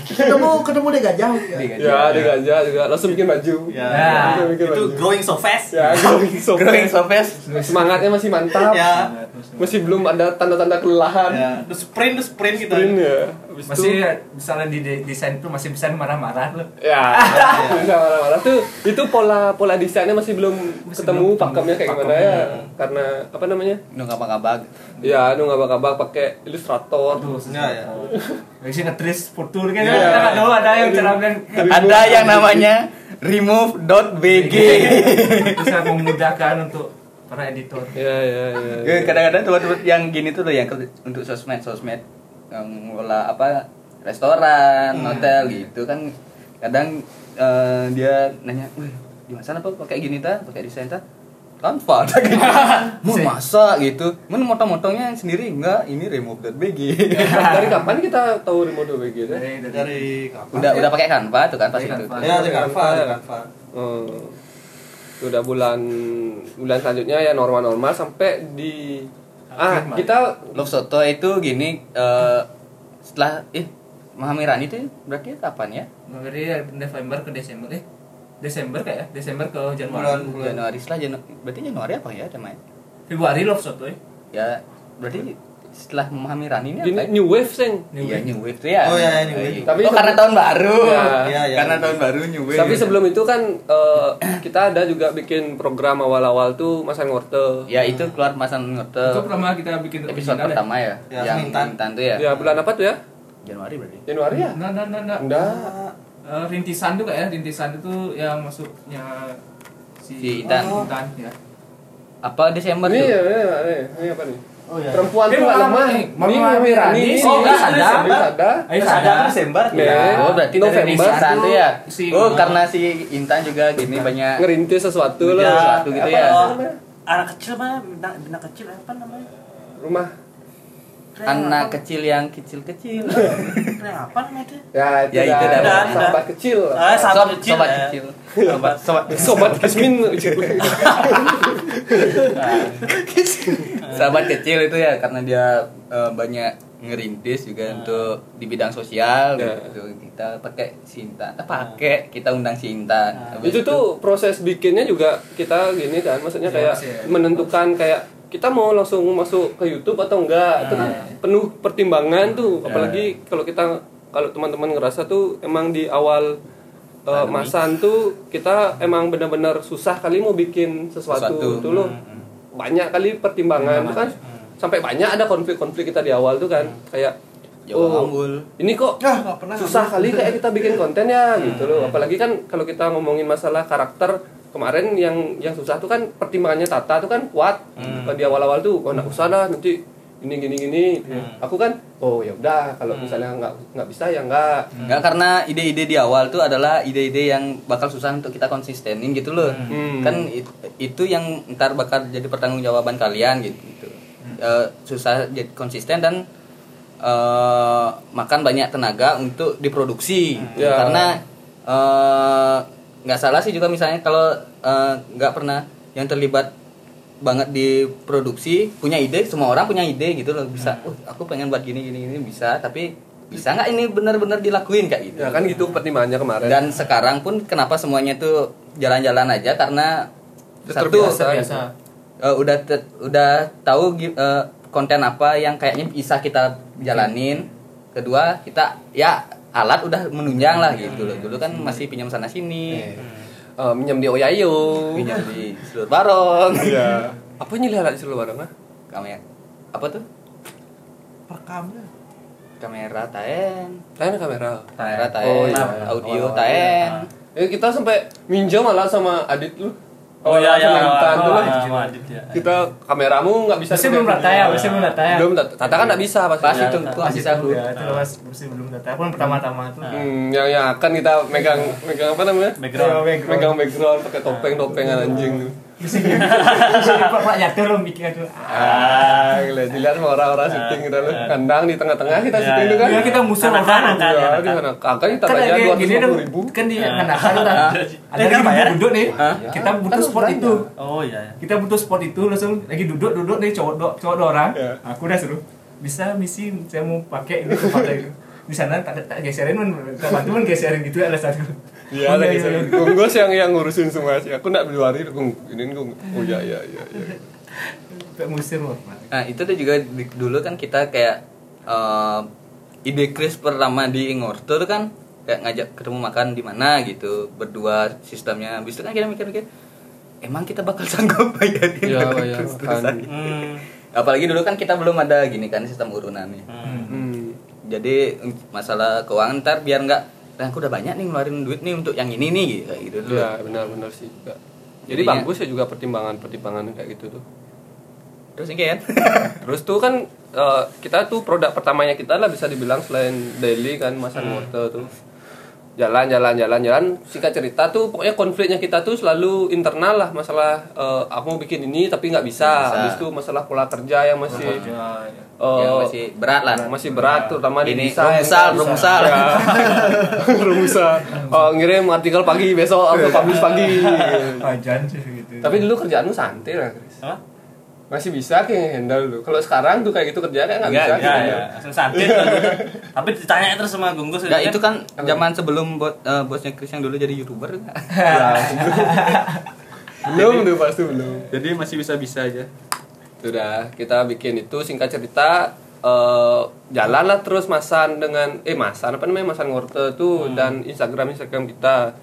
Ketemu ketemu deh gajah. ya. Ya, di gajah juga langsung bikin baju. Ya, bikin itu growing so fast. Ya, growing so growing fast. so fast Semangatnya masih mantap. Ya. Masih belum ada tanda-tanda kelelahan. Ya, the sprint, the sprint kita. Sprint ya. Habis masih itu, misalnya di de- desain itu masih bisa marah-marah loh. ya, [laughs] bisa marah-marah tuh. Itu pola pola desainnya masih belum ketemu pakemnya kayak gimana ya. Karena apa namanya? nu ngabak-ngabak Ya, anu ngabak-ngabak pakai ilustrator. Ya, ya. [laughs] Sini ngetris foto kan Iya. kita nggak tahu ada yang cara bilang ada yang namanya remove.bg itu sangat memudahkan untuk para editor. Ya, ya, ya. Eh, kadang-kadang tempat-tempat yang gini tuh loh yang untuk sosmed sosmed yang ngelola apa restoran hotel gitu kan kadang eh, dia nanya di mana apa pakai gini ta pakai desain ta Canva tak [laughs] gitu [laughs] mau masa gitu mau motong-motongnya sendiri enggak ini remove.bg [laughs] Dari kapan kita tahu remote BG deh? Dari dari Dari kapan? udah udah pakai Canva tuh kan pas itu. Ya, dari Canva, dari Canva. Oh. Udah bulan bulan selanjutnya ya normal-normal sampai di ah kita Love Soto itu gini eh, setelah eh Mahami Rani itu berarti kapan ya dari November ke Desember eh Desember kayak ya Desember ke Januari. Bulan bulan. Januari setelah Januari berarti Januari apa ya temanya Februari Love Shot tuh. ya berarti setelah memahami Rani ini apa ya? new wave sing. Iya New Wave tuh ya. Oh, iya, iya, New Wave. Iya. Tapi oh, sebelum- karena tahun baru. Ya. Iya, iya. Karena tahun baru New Wave. Tapi sebelum itu kan eh, [clears throat] kita ada juga bikin program awal-awal tuh Masan Ngorte. ya itu keluar masan ngote Itu pertama kita bikin episode ya? pertama ya, Ya, yang Intan. Intan tuh ya. Ya bulan apa tuh ya? Januari berarti. Januari ya? Nah, nah, nah, nah. Enggak. Eh, rintisan tuh kayak rintisan itu yang masuknya si, Si Intan. Intan, ya. Apa Desember Ini tuh? ya, ini, ini, ini apa nih? Oh iya. Perempuan Ini tuh Mama- lemah. Mama Ini Mami Rani. ini, Oh, ini, nggak ini, ada. ini ada. Ada. Desember. Nih. Ya. Oh berarti November. tuh ya. Oh karena si Intan juga gini banyak Ngerintis sesuatu Ya. loh. sesuatu gitu ya. anak kecil mah, bina, bina kecil apa namanya? Rumah. Anak apa? kecil yang kecil-kecil. Keren apa namanya itu? Ya, itu Ya, itu dah. sahabat kecil. Ah, sahabat Sob- kecil. sobat kecil. Sobat, sobat. Sobat [laughs] Kismin. [laughs] [laughs] sahabat kecil itu ya karena dia eh, banyak ngerintis juga untuk di bidang sosial Ya. gitu. Kita pakai Sinta, eh, pakai kita undang Sinta. Habis itu tuh proses bikinnya juga kita gini kan maksudnya kayak masih ya. menentukan kayak kita mau langsung masuk ke YouTube atau enggak itu kan penuh pertimbangan tuh apalagi kalau kita kalau teman-teman ngerasa tuh emang di awal uh, masan tuh kita emang benar-benar susah kali mau bikin sesuatu, Sesuatu. tuh loh banyak kali pertimbangan tuh kan? sampai banyak ada konflik-konflik kita di awal tuh kan? Kayak Jawa oh Ambul. ini kok Ah, pernah. susah kali kayak kita bikin konten ya gitu loh. Apalagi kan kalau kita ngomongin masalah karakter kemarin yang yang susah tuh kan pertimbangannya Tata tuh kan kuat. Kalau di awal-awal tuh oh nggak usah lah nanti gini gini gini aku kan oh ya udah kalau misalnya nggak nggak bisa ya nggak Enggak karena ide-ide di awal tuh adalah ide-ide yang bakal susah untuk kita konsistenin gitu loh. Hmm. Kan it- itu yang ntar bakal jadi pertanggungjawaban kalian gitu. gitu. Eh, susah jadi konsisten dan eh, makan banyak tenaga untuk diproduksi. Ya. Karena eh, nggak salah sih juga misalnya kalau nggak pernah yang terlibat banget di produksi punya ide semua orang punya ide gitu loh. Bisa "Uh, aku pengen buat gini gini gini. Bisa tapi bisa nggak ini benar-benar dilakuin kayak gitu? Ya kan gitu pertimbangannya kemarin. Dan sekarang pun kenapa semuanya tuh jalan-jalan aja? Karena Udah satu terbiasa. biasa. eh, udah te- udah tahu eh, konten apa yang kayaknya bisa kita jalanin. Kedua kita ya alat udah menunjang lah gitu loh. Dulu kan masih pinjam sana sini Eh, minjem di Oyayo pinjam di seluruh barong Iya. apa nyilih alat seluruh barang ah kamera apa tuh Rekamnya. kamera taen Tahan kamera. kamera taen Oh, iya. audio Oh, taen Eh, kita sampai minjem malah sama Adit lu. Oh iya iya. Tuh lah. Oh, Adit ya. Kita kameramu nggak bisa. Masih belum rata ya, masih belum rata ya. Belum, Tata kan nggak bisa pasti. pas Ya. itu sagu Ya, itu loh, Mas. masih belum rata. Aku kan pertama-tama tuh. Hmm, yang yang akan kita megang megang apa namanya? Background. Megang background pakai topeng topengan anjing tuh. Gitu. Yatir lo bikin aja. Ah, dilihat sama orang-orang syuting kita lu. Kandang di tengah-tengah kita Ya, syuting ya. tuh kan. Ya kita musuh orang. kan? Iya, ya, di kan? mana? Kakak kita Kan aja dua ratus ribu. Kan di Ya. Kanakan kan. Ada Eh, lagi apa ya? duduk nih. Kita Kan butuh spot itu. Oh iya. iya. Kita butuh spot itu langsung lagi duduk duduk nih cowok cowok orang. Ya. Aku udah suruh bisa misi saya mau pakai ini tempatnya itu. Di sana tak, tak geserin man, tak bantu man geserin gitu ada satu. Iya, lagi saya. Gunggos yang yang ngurusin semua sih. Aku nggak berluari, gung ini gung. Oh iya iya iya. iya. Kayak musim loh. nah itu tuh juga di- dulu kan kita kayak eh, ide Chris pertama di Ingorto tuh kan kayak ngajak ketemu makan di mana gitu berdua sistemnya habis itu kan kita mikir-mikir emang kita bakal [laughs] sanggup bayarin Iya, orang bayar terus-terusan? makan. Hmm. apalagi dulu kan kita belum ada gini kan sistem urunannya Hmm. jadi masalah keuangan ntar biar nggak nah aku udah banyak nih ngeluarin duit nih untuk yang ini nih gitu kayak gitu dulu Iya, benar-benar sih juga. Jadi Jadinya- bagus ya juga pertimbangan-pertimbangan kayak gitu tuh. terus ini kan [laughs] Terus tuh kan eh, kita tuh produk pertamanya kita lah bisa dibilang selain daily kan masan water tuh. Jalan jalan jalan jalan singkat cerita tuh pokoknya konfliknya kita tuh selalu internal lah masalah eh, aku mau bikin ini tapi nggak bisa. Bisa. Habis itu masalah pola kerja yang masih Ya, ya. Eh, yang masih berat lah masih berat terutama di Ini, rumusal, kan. rumusal. Ya. [laughs] rumusal oh, ngirim artikel pagi besok aku [laughs] publish pagi Wajan sih gitu. tapi dulu kerjaanmu santai lah Chris masih bisa kayak handle dulu kalau sekarang tuh kayak gitu kerja kayak nggak bisa gitu. ya, ya. Santai. [laughs] Tapi ditanya terus sama Gunggus Ya itu kan zaman sebelum bot, eh, bosnya Chris yang dulu jadi youtuber Ya, belum tuh pasti belum Jadi masih bisa-bisa aja sudah kita bikin itu singkat cerita eh jalan lah terus masan dengan eh masan apa namanya masan ngorte tuh dan Instagram Instagram kita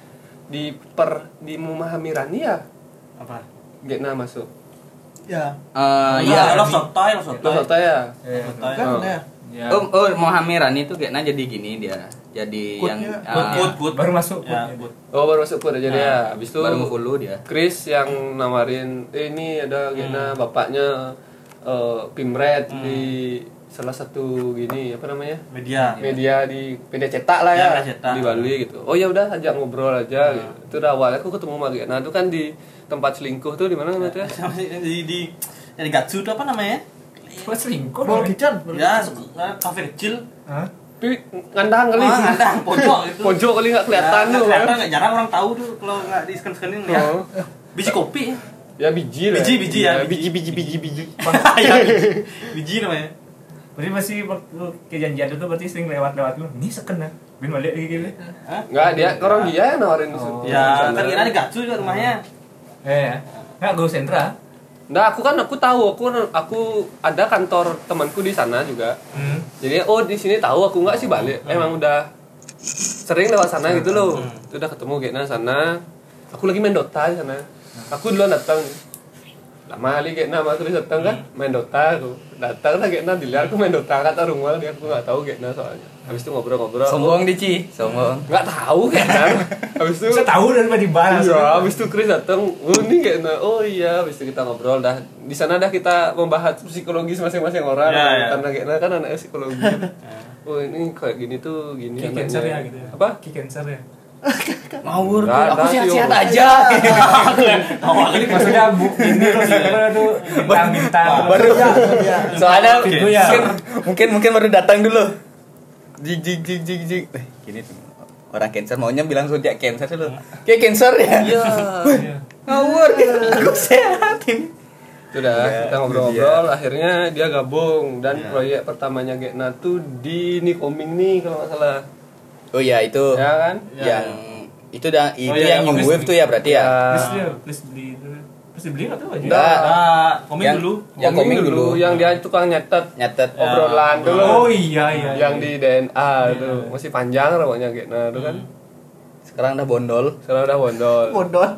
di per di memahami Rani ya apa? Gena masuk Ya. Eh, Iya, Iya lo sotoy, lo sotoy. Terus Ota ya Sotoy. Kan ya. Ya. Oh, oh Mohamed Rani tuh kayaknya jadi gini dia Jadi yang ah, Good, good, good. Baru masuk, Ya, good. oh baru masuk pun aja dia habis itu Baru nge-follow dia Chris yang nawarin eh, ini ada Gena bapaknya eh, Pimret di salah satu gini apa namanya Media. media di media cetak lah Ya, ya, cetak. di Bali gitu oh ya udah ajak ngobrol aja gitu. itu udah awalnya aku ketemu sama Gena itu kan di tempat selingkuh tuh di mana namanya tuh ya? [laughs] Di di di Gatsu itu apa namanya? Kok selingkuh? Ball kitchen. Ya, kafe kecil. Hah? Tapi ngandang kali Ah, ngandang, pojok gitu. pojok kali nggak kelihatan Ya, tuh nggak ya. kelihatan, nggak jarang orang tahu tuh kalau nggak di scan scanin ya. Oh. Biji kopi. ya biji lah Biji, biji ya, biji biji biji biji [laughs] ya, biji. biji namanya. Berarti masih waktu kejanjian itu berarti sering lewat-lewat lu. Ini sekena. Bin balik lagi gitu. Hah? nggak dia orang dia yang nawarin situ. Ya, kan kira di Gatsu juga rumahnya. Eh, ya. Enggak go sentra. Nah, aku kan aku tahu, aku aku ada kantor temanku di sana juga. Hmm. Jadi oh di sini tahu aku nggak sih balik. Emang udah sering lewat sana gitu loh. Itu udah ketemu Gena sana. Aku lagi main Dota di sana. Aku duluan datang. Lama kali Gena sama terus datang kan main Dota aku. Datang lah Gena dilihat aku main Dota kata rumah dia aku nggak tahu Gena soalnya. Habis itu ngobrol-ngobrol. Sombong di Ci Sombong Nggak tahu Gena. Habis itu Bisa tahu dari di balas. Iya, habis itu Chris datang, oh ini kayaknya, oh iya, habis itu kita ngobrol dah. Di sana dah kita membahas psikologis masing-masing orang, Ya, ya. karena kayaknya kan anaknya psikologi. [laughs] oh ini kayak gini tuh, gini cancer ya gitu ya. Apa? Ki cancer ya. Ngawur Nggak Aku sehat-sehat aja. Maksudnya bu ini tuh bintang-bintang. Baru Ya. Soalnya ya. mungkin, mungkin mungkin baru datang dulu. Jig jig jig jig jig. Eh, Gini tuh. Orang cancer maunya bilang zodiak cancer dulu. Kayak cancer ya? Iya. Ngawur. Aku sehat ini. Sudah, Ya, kita ngobrol-ngobrol, akhirnya dia gabung. Dan proyek pertamanya Gekna tuh di Nikoming nih kalau nggak salah. Oh iya itu Ya kan? Yang Itu dah itu iya, yang yang new wave tuh ya berarti ya? Please dia, please beli itu. Please dibeli nggak tahu aja. Enggak. Nah, komik Yang- dulu. Yang koming dulu yang dia tukang nyatet Nyatet obrolan dulu. Oh iya iya. yang di DNA tuh masih panjang rambutnya Gekna tuh kan. Sekarang udah bondol Sekarang udah bondol. [laughs] Bodol.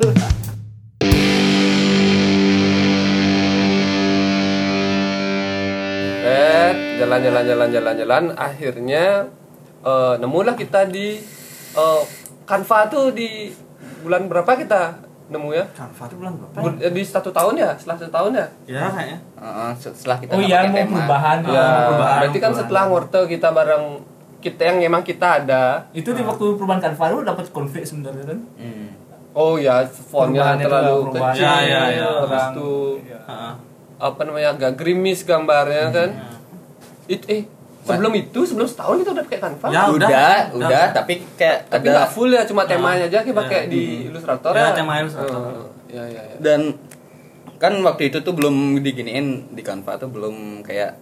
jalan-jalan jalan-jalan jalan akhirnya eh, nemulah kita di eh, Canva tuh di bulan berapa kita nemu ya Canva itu bulan berapa? Bul- eh, di satu tahun ya setelah satu tahun ya Ya kayaknya. Heeh, setelah kita Oh iya mau tema. perubahan. ya Oh, perubahan, berarti kan perubahan. setelah worte kita bareng kita yang memang kita ada Itu di waktu perubahan Canva lu dapat konflik sebenarnya kan? Hmm. oh ya fontnya terlalu kecil Ya, ya, ya. Orang- itu Iya. Heeh. apa namanya agak gerimis gambarnya kan Hmm. itu eh sebelum itu sebelum setahun kita udah pakai Canva Ya, udah, udah. udah, Udah. tapi kayak tapi ada nggak full ya cuma temanya aja kita pakai Ya. di Illustrator Ya, ya tema Illustrator. Oh, ya ya ya dan kan waktu itu tuh belum diginiin di Canva tuh belum kayak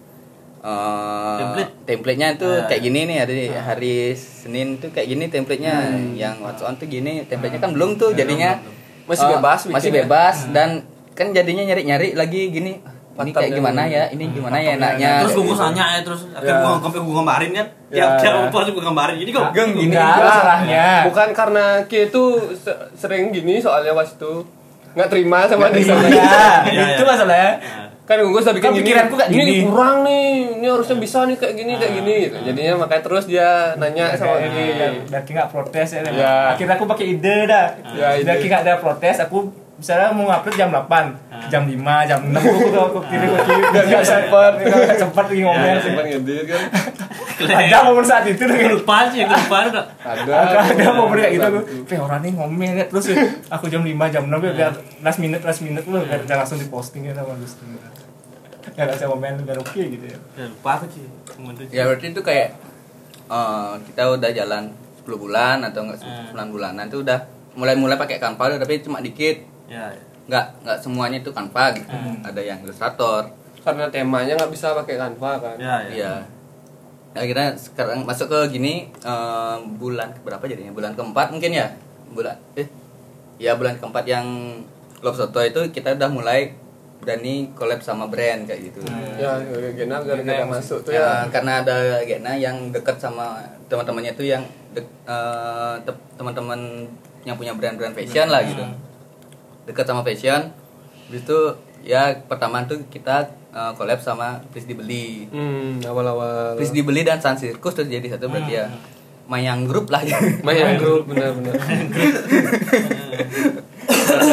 eh Template. template-nya itu Ah, kayak ya. gini nih ada di hari Senin tuh kayak gini template-nya yang WhatsApp tuh gini template-nya kan belum tuh jadinya Masih eh, bebas masih bikin ya? bebas dan kan jadinya nyari-nyari lagi gini ini kayak Patternya gimana ya ini gimana ya enaknya Terus kayak gue nanya ya terus akhirnya Ya. gue sampai gue gambarin kan. Ya. Tiap tiap pos gue gambarin. Jadi kok Geng gini masalahnya. bukan karena Ki itu se- sering gini soalnya pas itu nggak terima sama [laughs] Iya, desainnya Iya, itu iya. masalahnya. kan gue udah bikin Kan gini pikiranku kayak ini gini." kurang nih ini harusnya bisa nih kayak gini kayak gini gitu. jadinya makanya terus dia nanya sama Kayak Ki biar, biar Ki nggak protes ya. Ya. Akhirnya aku pakai ide dah. Ya, biar ide. Ki nggak ada protes, aku misalnya mau ngupload jam 8, jam 5, jam 6 aku udah aku kirim ke Ki. Biar nggak sempet. nggak sempet lagi ngomel. sempat ngedit kan Ada momen saat itu Gue dengan lupa sih, gue lupa ada ada ada momen kayak gitu kayak orang nih ngomel ya terus aku jam 5 jam 6 ya biar last minute last minute lu biar langsung diposting ya sama Gusti ya nggak saya ngomel biar oke gitu ya Ya lupa aku sih. Ngomong itu. ya berarti itu kayak eh, kita udah jalan 10 bulan atau enggak Hmm. 9 bulanan itu udah mulai-mulai pakai udah, tapi cuma dikit Ya. ya. nggak nggak semuanya itu Canva gitu Hmm. ada yang Illustrator karena temanya nggak bisa pakai Canva kan Ya, ya. Iya. Akhirnya sekarang masuk ke gini eh, bulan berapa jadinya? Bulan keempat mungkin ya? Bulan eh ya bulan keempat yang Love Soto itu kita udah mulai berani collab sama brand kayak gitu. ya Gena gara-gara masuk tuh Ya, ya karena ada Gena yang dekat sama teman-temannya tuh yang dek- eh, te- teman-teman yang punya brand-brand fashion lah gitu. Dekat sama fashion. Habis itu ya pertama tuh kita eh, collab sama Please Dibeli. hmm awal-awal Please dibeli dan Sun Circus terus jadi satu berarti ya Mayang Group lah [laughs] Mayang grup benar-benar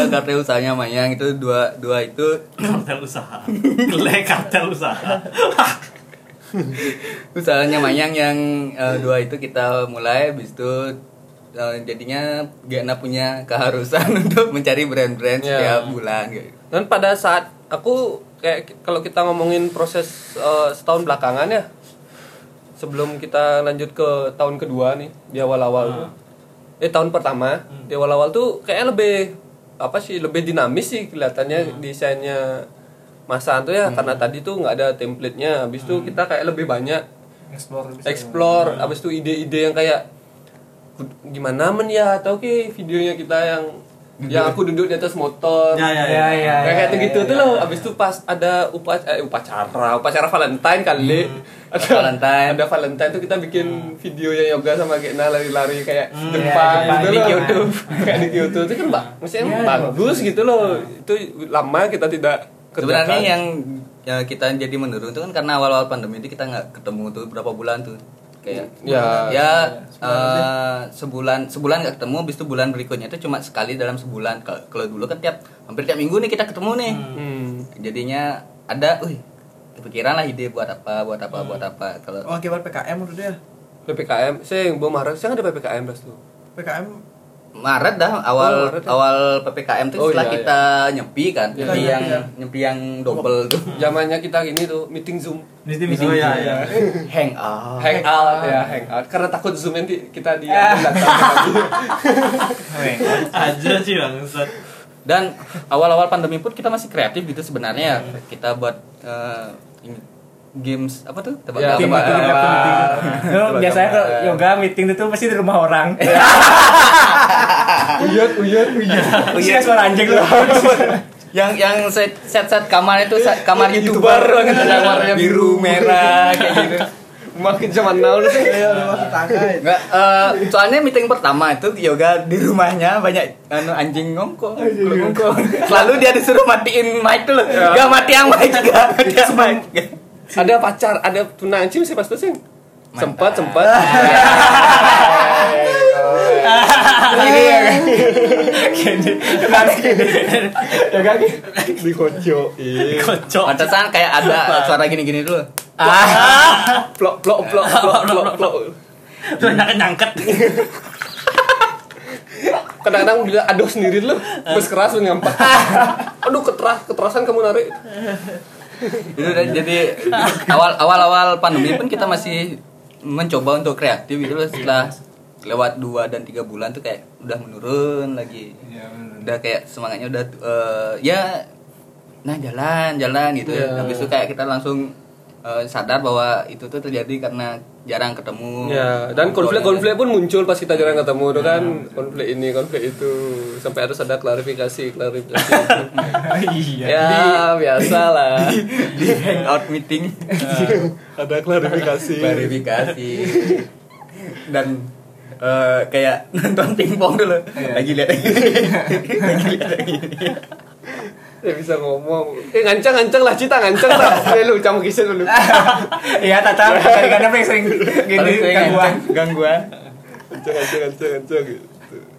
kartel usahanya Mayang itu dua dua itu Kartel usaha. Gelek kartel usaha. [laughs] usahanya Mayang yang eh, dua itu kita mulai habis itu eh, jadinya Gana punya keharusan [laughs] untuk mencari brand-brand Ya. setiap bulan gitu. Dan pada saat aku kayak kalau kita ngomongin proses eh, setahun belakangan ya, sebelum kita lanjut ke tahun kedua nih di awal-awal tuh, eh tahun pertama di awal-awal tuh kayak lebih apa sih lebih dinamis sih kelihatannya desainnya Masan tuh ya karena tadi tuh nggak ada template-nya, habis itu kita kayak lebih banyak explore explore, habis itu ide-ide yang kayak "Kud- gimana men ya atau ke videonya kita yang yang aku duduk di atas motor. Ya, ya, ya ya kayak ya, gitu ya, tuh ya. loh abis itu pas ada upa eh, upacara upacara Valentine kali. [laughs] Ada Valentine. ada Valentine tuh kita bikin video yang yoga sama Gena lari-lari kayak Hmm, Jepang ya, gitu di loh. YouTube. [laughs] kayak di YouTube itu kan mbak [laughs] maksudnya Iya, bagus gitu loh. Itu lama kita tidak Sebenarnya kerjakan. yang ya, kita jadi menurun itu kan karena awal-awal pandemi itu kita nggak ketemu tuh berapa bulan tuh kayak Ya. ya eh, sebulan sebulan nggak ketemu habis itu bulan berikutnya itu cuma sekali dalam sebulan Kalau- dulu kan tiap hampir tiap minggu nih kita ketemu nih hmm. jadinya ada wih kepikiran lah ide buat apa buat apa buat apa kalau Oh, akibat PKM udah dia. PPKM saya yang belum marah saya ada PPKM pas tuh PKM Maret dah awal Oh, Maret ya. awal ppkm tuh Oh, setelah iya, kita nyepi kan Iya, nyepi iya, yang iya. nyepi yang double tuh [laughs] zamannya kita gini tuh meeting zoom Mesti Oh iya iya. [laughs] hang out hang out ya [laughs] hang out karena takut zoom nanti kita di. Aja sih bangsat. dan awal-awal pandemi pun kita masih kreatif gitu sebenarnya kita buat ini, games apa tuh tebak Ya, tebak tebak- meeting, tebak. meeting. Lu biasanya kalau yoga meeting itu pasti di rumah orang. [laughs] uyut uyut uyut Iya suara anjing lu. yang yang set set set kamar itu set- kamar youtuber gitu kamarnya biru merah kayak gitu makin zaman now lu sih Iya, ya. Nggak, eh, soalnya meeting pertama itu yoga di rumahnya banyak anu anjing ngongko, ngongko. Selalu dia disuruh matiin mic tuh loh. Gak mati yang mic juga. Mati yang mic. Ada pacar ada tunangan sih pas tuh sih sempat sempat [laughs] Ini ya kan. Gini. Kenapa gini? Ya kan? di kocokin Kocok. Pantesan kayak ada suara gini-gini dulu. Ah. plok plok plok plok plok plok Tuh nyangket kadang-kadang bila aduh sendiri lu terus keras lu nyampak [laughs] aduh keteras keterasan kamu narik Itu jadi awal awal awal pandemi pun kita masih mencoba untuk kreatif gitu loh setelah lewat dua dan tiga bulan tuh kayak udah menurun lagi Iya, bener. udah kayak semangatnya udah eh, ya nah jalan jalan gitu Iya. habis itu kayak kita langsung eh, sadar bahwa itu tuh terjadi karena jarang ketemu. Ya dan konflik-konflik pun muncul pas kita jarang ketemu tuh kan. Konflik ini konflik itu. Sampai harus ada klarifikasi klarifikasi. Iya. ya biasa lah di hangout meeting. Ada klarifikasi. Klarifikasi. Dan eh, kayak [laughs] nonton pingpong dulu. Iya. lagi lihat [laughs] lagi lihat lagi ya bisa ngomong. Eh ngancang ngancang lah cita ngancang lah eh lu campur kisah dulu Iya, Tata. [laughs] Kadang-kadang paling sering gini gangguan. gangguan. Ngancang ngancang ngancang ngancang gitu.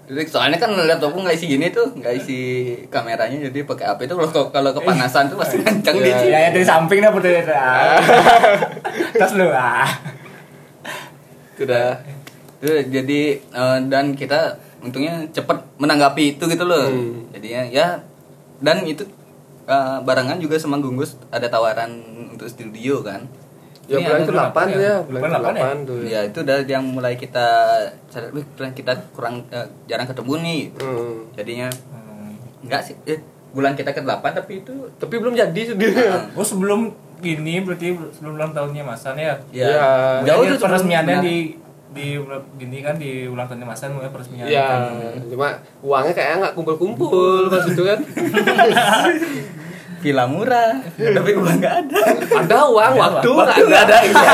Jadi soalnya kan laptopku nggak isi gini tuh nggak isi kameranya jadi pakai HP itu? Kalau kalau kepanasan tuh pasti ngancang Iya, dia Ya, ya dari samping dah putar ah. [laughs] Terus lu ah. sudah. Tuh, jadi eh, dan kita untungnya cepat menanggapi itu gitu loh. Hmm. jadinya ya dan itu eh, barengan juga sama Gunggus ada tawaran untuk studio kan? Ya Ini bulan bulan 8 delapan tuh ya? bulan Bulan ke delapan ya? 8 tuh. Ya itu dari yang mulai kita sadar "Wih, kita kurang eh, jarang ketemu nih. Hmm. jadinya enggak sih eh, bulan kita ke 8 tapi itu tapi belum jadi sendiri Oh, sebelum gini berarti sebelum ulang tahunnya Masan ya. ya, Ya, jauh tuh peresmiannya di di gini kan di ulang tahunnya Masan mulai peresmian. ya cuma uangnya kayaknya nggak kumpul-kumpul pas itu kan villa murah tapi uang nggak ada ada uang waktu nggak Waktu nggak ada ada iya.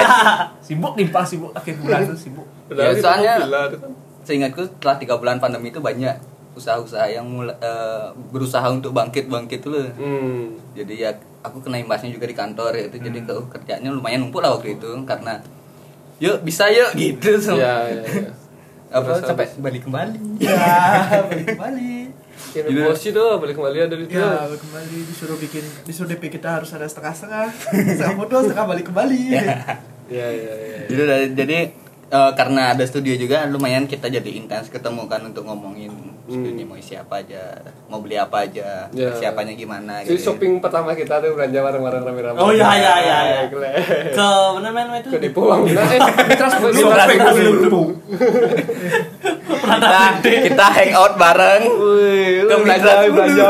Sibuk limpah sibuk akhir bulan tuh sibuk. Ya, soalnya- kan. seingatku setelah tiga bulan pandemi itu banyak usaha-usaha yang mulai eh, berusaha untuk bangkit bangkit tuh loh. hmm. jadi ya aku kena imbasnya juga di kantor ya itu jadi ke kerjanya lumayan numpuk lah waktu itu karena yuk bisa yuk gitu so. ya ya, ya. [laughs] apa Terus sampai [laughs] balik kembali Ya, balik kembali. Kirim emosi tuh balik kembali ada di Ya, kembali disuruh bikin disuruh DP kita harus ada setengah-setengah. Setengah foto, setengah balik kembali. ya ya ya jadi udah- jadi eh, karena ada studio juga lumayan kita jadi intens ketemu kan untuk ngomongin studionya mau isi apa aja mau beli apa aja Ya. siapanya gimana Jadi gitu shopping pertama kita tuh belanja bareng-bareng rame-rame. Oh, iya, iya, iya. Gile. Ke mana mana itu? Ke di Puang. Nah, eh, transport dulu. kita kita hangout bareng Ke belanja Mitra. belanja.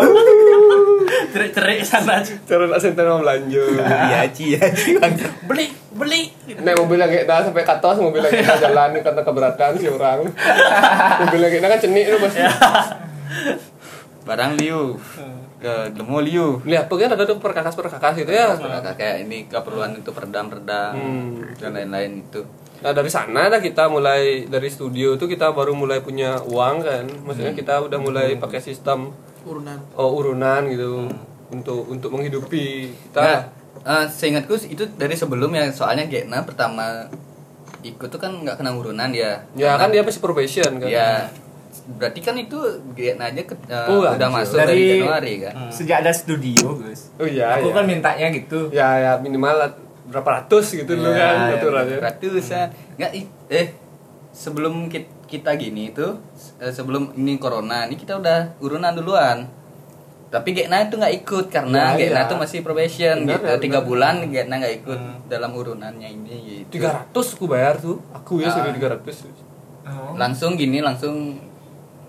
Cerik-cerik sana aja. Cara nak senten mau belanja. iya ci iya ci. Beli, beli. Naik mobil yang kita sampai ke atas, mobil yang kita jalan karena keberatan si orang. mobil yang kita kan cenik tuh pasti. barang liu ke demo liu Lihat tuh kan ada tuh perkakas-perkakas gitu ya. Nah, kayak ini keperluan untuk peredam-redam Hmm. dan lain-lain itu Nah dari sana dah kita mulai dari studio tuh kita baru mulai punya uang kan. Maksudnya kita udah mulai pakai sistem Urunan. oh, urunan gitu untuk untuk menghidupi kita. nah eh, seingatku itu dari sebelum ya soalnya Gena pertama ikut tuh kan nggak kena urunan ya Ya kan dia masih probation kan. ya berarti kan itu Gena aja ke- eh, Oh, udah anjir. masuk dari, Dari- Januari kan Sejak ada studio, Gus. Oh iya. Aku iya. kan mintanya gitu. ya ya minimal berapa ratus gitu dulu kan Ya, aturannya. ratusan nggak eh sebelum ki- kita gini itu eh, sebelum ini corona ini kita udah urunan duluan tapi Gena itu nggak ikut karena Ya, Gena ya. itu masih probation Benar, gitu ya, tiga benar. bulan Gena nggak ikut dalam urunannya ini gitu Tiga ratus aku bayar tuh. Aku ya Ah. sudah tiga ratus. Oh. langsung gini langsung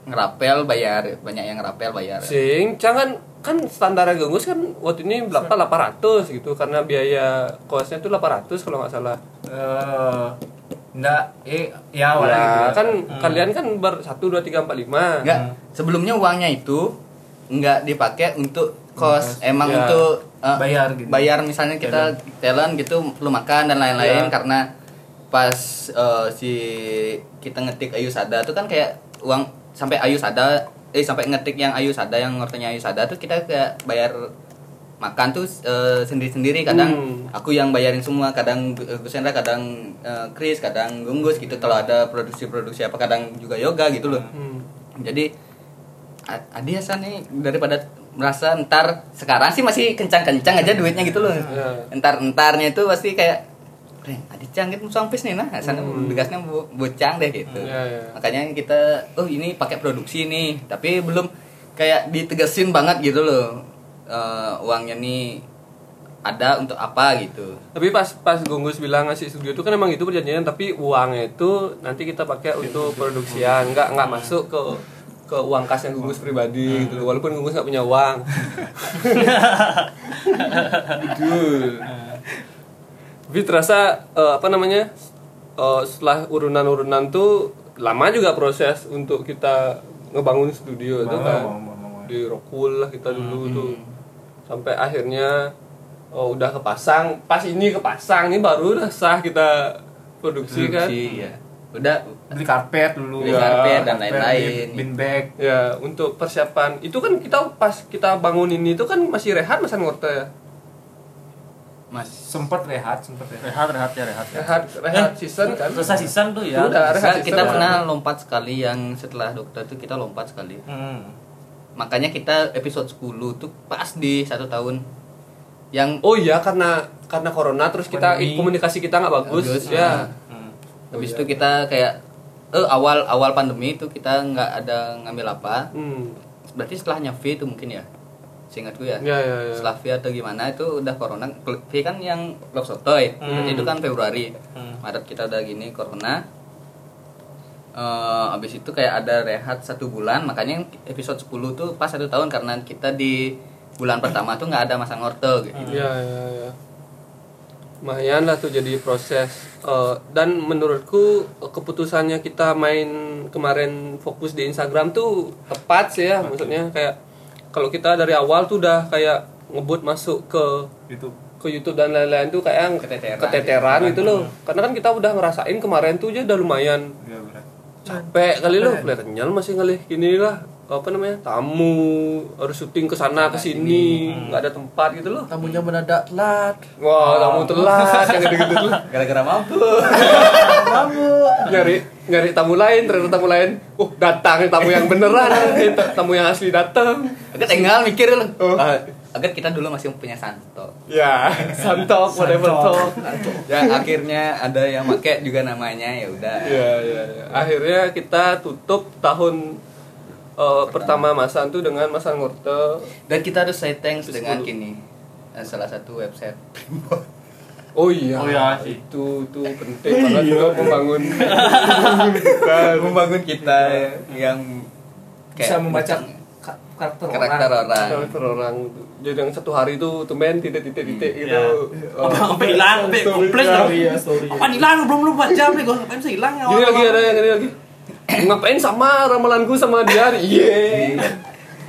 ngerapel bayar banyak yang ngerapel bayar Sing, jangan kan standar gengus kan waktu ini berapa 800 gitu karena biaya kosnya tuh 800 kalau nggak salah. Eh, enggak, eh ya awalnya Ya, gitu. ya. kan kalian kan ber 1 2 3 4 5. Enggak, sebelumnya uangnya itu nggak dipakai untuk kos, emang Ya. untuk eh, Bayar gitu. Bayar misalnya kita talent gitu perlu makan dan lain-lain Ya. karena pas eh, si kita ngetik Ayu Sada tuh kan kayak uang sampai Ayu Sada eh sampai ngetik yang Ayu Sada yang ngertinya Ayu Sada tuh kita kayak bayar makan tuh eh, sendiri-sendiri kadang Hmm. aku yang bayarin semua kadang eh, Gus Hendra kadang eh, Chris kadang Gunggus gitu kalau ada produksi-produksi apa kadang juga yoga gitu loh Hmm. jadi A- Adi Hasan nih daripada merasa ntar sekarang sih masih kencang-kencang aja duitnya gitu loh Ya. entar-entarnya itu pasti kayak Reng, Adi Cang gitu sampis nih nah Hasan Hmm. degasnya bo- bocang deh gitu Ya, ya. makanya kita oh ini pakai produksi nih tapi belum kayak ditegasin banget gitu loh Eh, uangnya nih ada untuk apa gitu Tapi pas pas Gunggus bilang ngasih studio itu kan emang itu perjanjian tapi uangnya itu nanti kita pakai untuk produksian, nggak nggak masuk ke ke uang kas yang Gunggus pribadi gitu. Walaupun Gunggus nggak punya uang. Betul. [laughs] Tapi terasa eh, apa namanya? eh, setelah urunan-urunan tuh lama juga proses untuk kita ngebangun studio itu kan. Di Rokul lah kita dulu tuh. Sampai akhirnya oh, udah kepasang, pas ini kepasang ini baru udah sah kita produksi, kan. ya udah beli karpet dulu beli Ya, karpet dan lain-lain bin bag Ya, untuk persiapan itu kan kita pas kita bangun ini itu kan masih rehat Mas Angorta ya. mas sempet rehat sempet rehat Rehat, rehat ya, rehat. ya. Rehat rehat season kan. Selesai season tuh ya. Udah, rehat Kita, kita season. pernah lompat sekali yang setelah dokter itu kita lompat sekali Hmm. Makanya kita episode 10 tuh pas di satu tahun yang Oh iya karena karena corona terus kita Pandemi. komunikasi kita nggak bagus, Bagus, ya. Hmm. habis Oh, itu iya. kita kayak eh awal awal pandemi itu kita nggak ada ngambil apa Hmm. berarti setelahnya V itu mungkin ya seingatku ya Ya ya ya. setelah V atau gimana itu udah corona V kan yang Love Sotoy Hmm. itu kan Februari Hmm. Maret kita udah gini corona Eh abis itu kayak ada rehat satu bulan makanya episode 10 tuh pas satu tahun karena kita di bulan pertama tuh nggak ada masang orto gitu. Ya ya ya. Lumayan lah tuh jadi proses. Eh, dan menurutku eh, keputusannya kita main kemarin fokus di Instagram tuh tepat sih ya maksudnya kayak kalau kita dari awal tuh udah kayak ngebut masuk ke itu ke YouTube dan lain-lain tuh kayak yang Keteteran. keteteran gitu. loh. Karena kan kita udah ngerasain kemarin tuh aja udah lumayan. Ya berat capek kali loh kelihatan nyal masih kali gini lah apa namanya? Tamu harus syuting ke sana ke sini. Nggak ada tempat gitu loh. Tamunya mendadak telat. wah tamu telat yang gitu gitu tuh. [laughs] Gara-gara mampu Kamu nyari nyari tamu lain ternyata tamu lain uh datang tamu yang beneran. [laughs] Tamu yang asli datang. Agak tinggal mikir loh Oh. Ah, agak kita dulu masih punya santo. Ya [laughs] santok whatever talk ya akhirnya ada yang make juga namanya ya udah. Ya ya ya. akhirnya kita tutup tahun eh, pertama masan tuh dengan masan ngorte dan kita harus say thanks Terus dengan dulu. kini eh, salah satu website [laughs] Oh iya, Oh iya sih. itu itu penting banget untuk membangun [laughs] membangun kita. membangun kita yang bisa kayak membaca macam ka- karakter, karakter orang. orang karakter orang jadi yang satu hari itu tumben titik titik titik gitu Iya. Oh, Apa sampai hilang, sampai ya. tau. Iya. Apa hilang belum belum 4 jam nih gua bisa hilang ya? gini lagi ada yang gini lagi ngapain sama ramalanku sama dia iya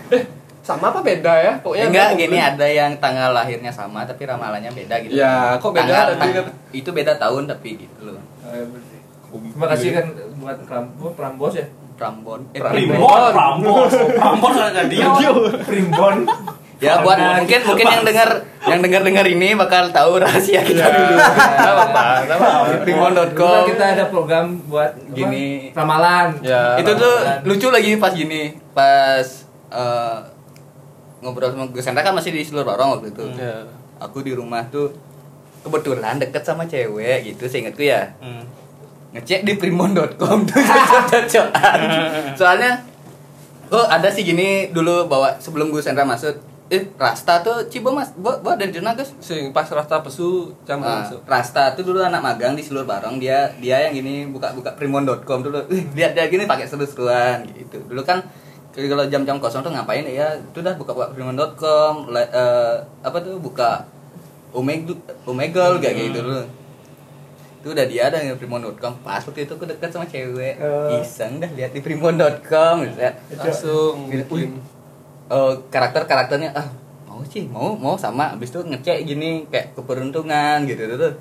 eh sama apa beda ya pokoknya enggak nggak gini ada yang tanggal lahirnya sama tapi ramalannya beda gitu Ya, kok beda? Tanggal- tang- kan- itu beda tahun tapi gitu loh terima kasih kan buat Prambos Prambos ya Prambon eh, Primbon. Prambon, Prambon ada dia. Primbon ya buat mungkin mungkin yang dengar yang dengar dengar ini bakal tahu rahasia kita ya. dulu. Juga kita ada program buat? Gini. ramalan. Ya itu tuh lucu lagi pas gini. Pas eh, ngobrol sama Gus Hendra kan masih di seluruh orang waktu itu. Ya. Aku di rumah tuh kebetulan deket sama cewek gitu seingatku ya. Hmm. ngecek di primbon.com tuh [laughs] cocok-cocokan. Soalnya oh ada sih gini dulu bawa sebelum Gus Hendra masuk eh Rasta tuh Cibo mas buat buat dari Juna Gus? Sing pas rasta pesu jam Ah, masuk. Rasta tuh dulu anak magang di seluruh barong. Dia dia yang gini buka buka primbon.com dulu. "Ih, lihat dia gini pakai seru-seruan gitu. Dulu kan kalau jam-jam kosong tuh ngapain? Ya itu dah buka buka primbon.com le- eh, apa tuh buka Omegle Omegle kayak gitu dulu. Itu udah dia ada di primbon.com pas waktu itu aku dekat sama cewek. Oh. iseng dah lihat di primbon.com gitu ya. langsung Wih, bikin Eh, karakter karakternya ah mau sih mau mau sama. Abis itu ngecek gini kayak keberuntungan gitu tuh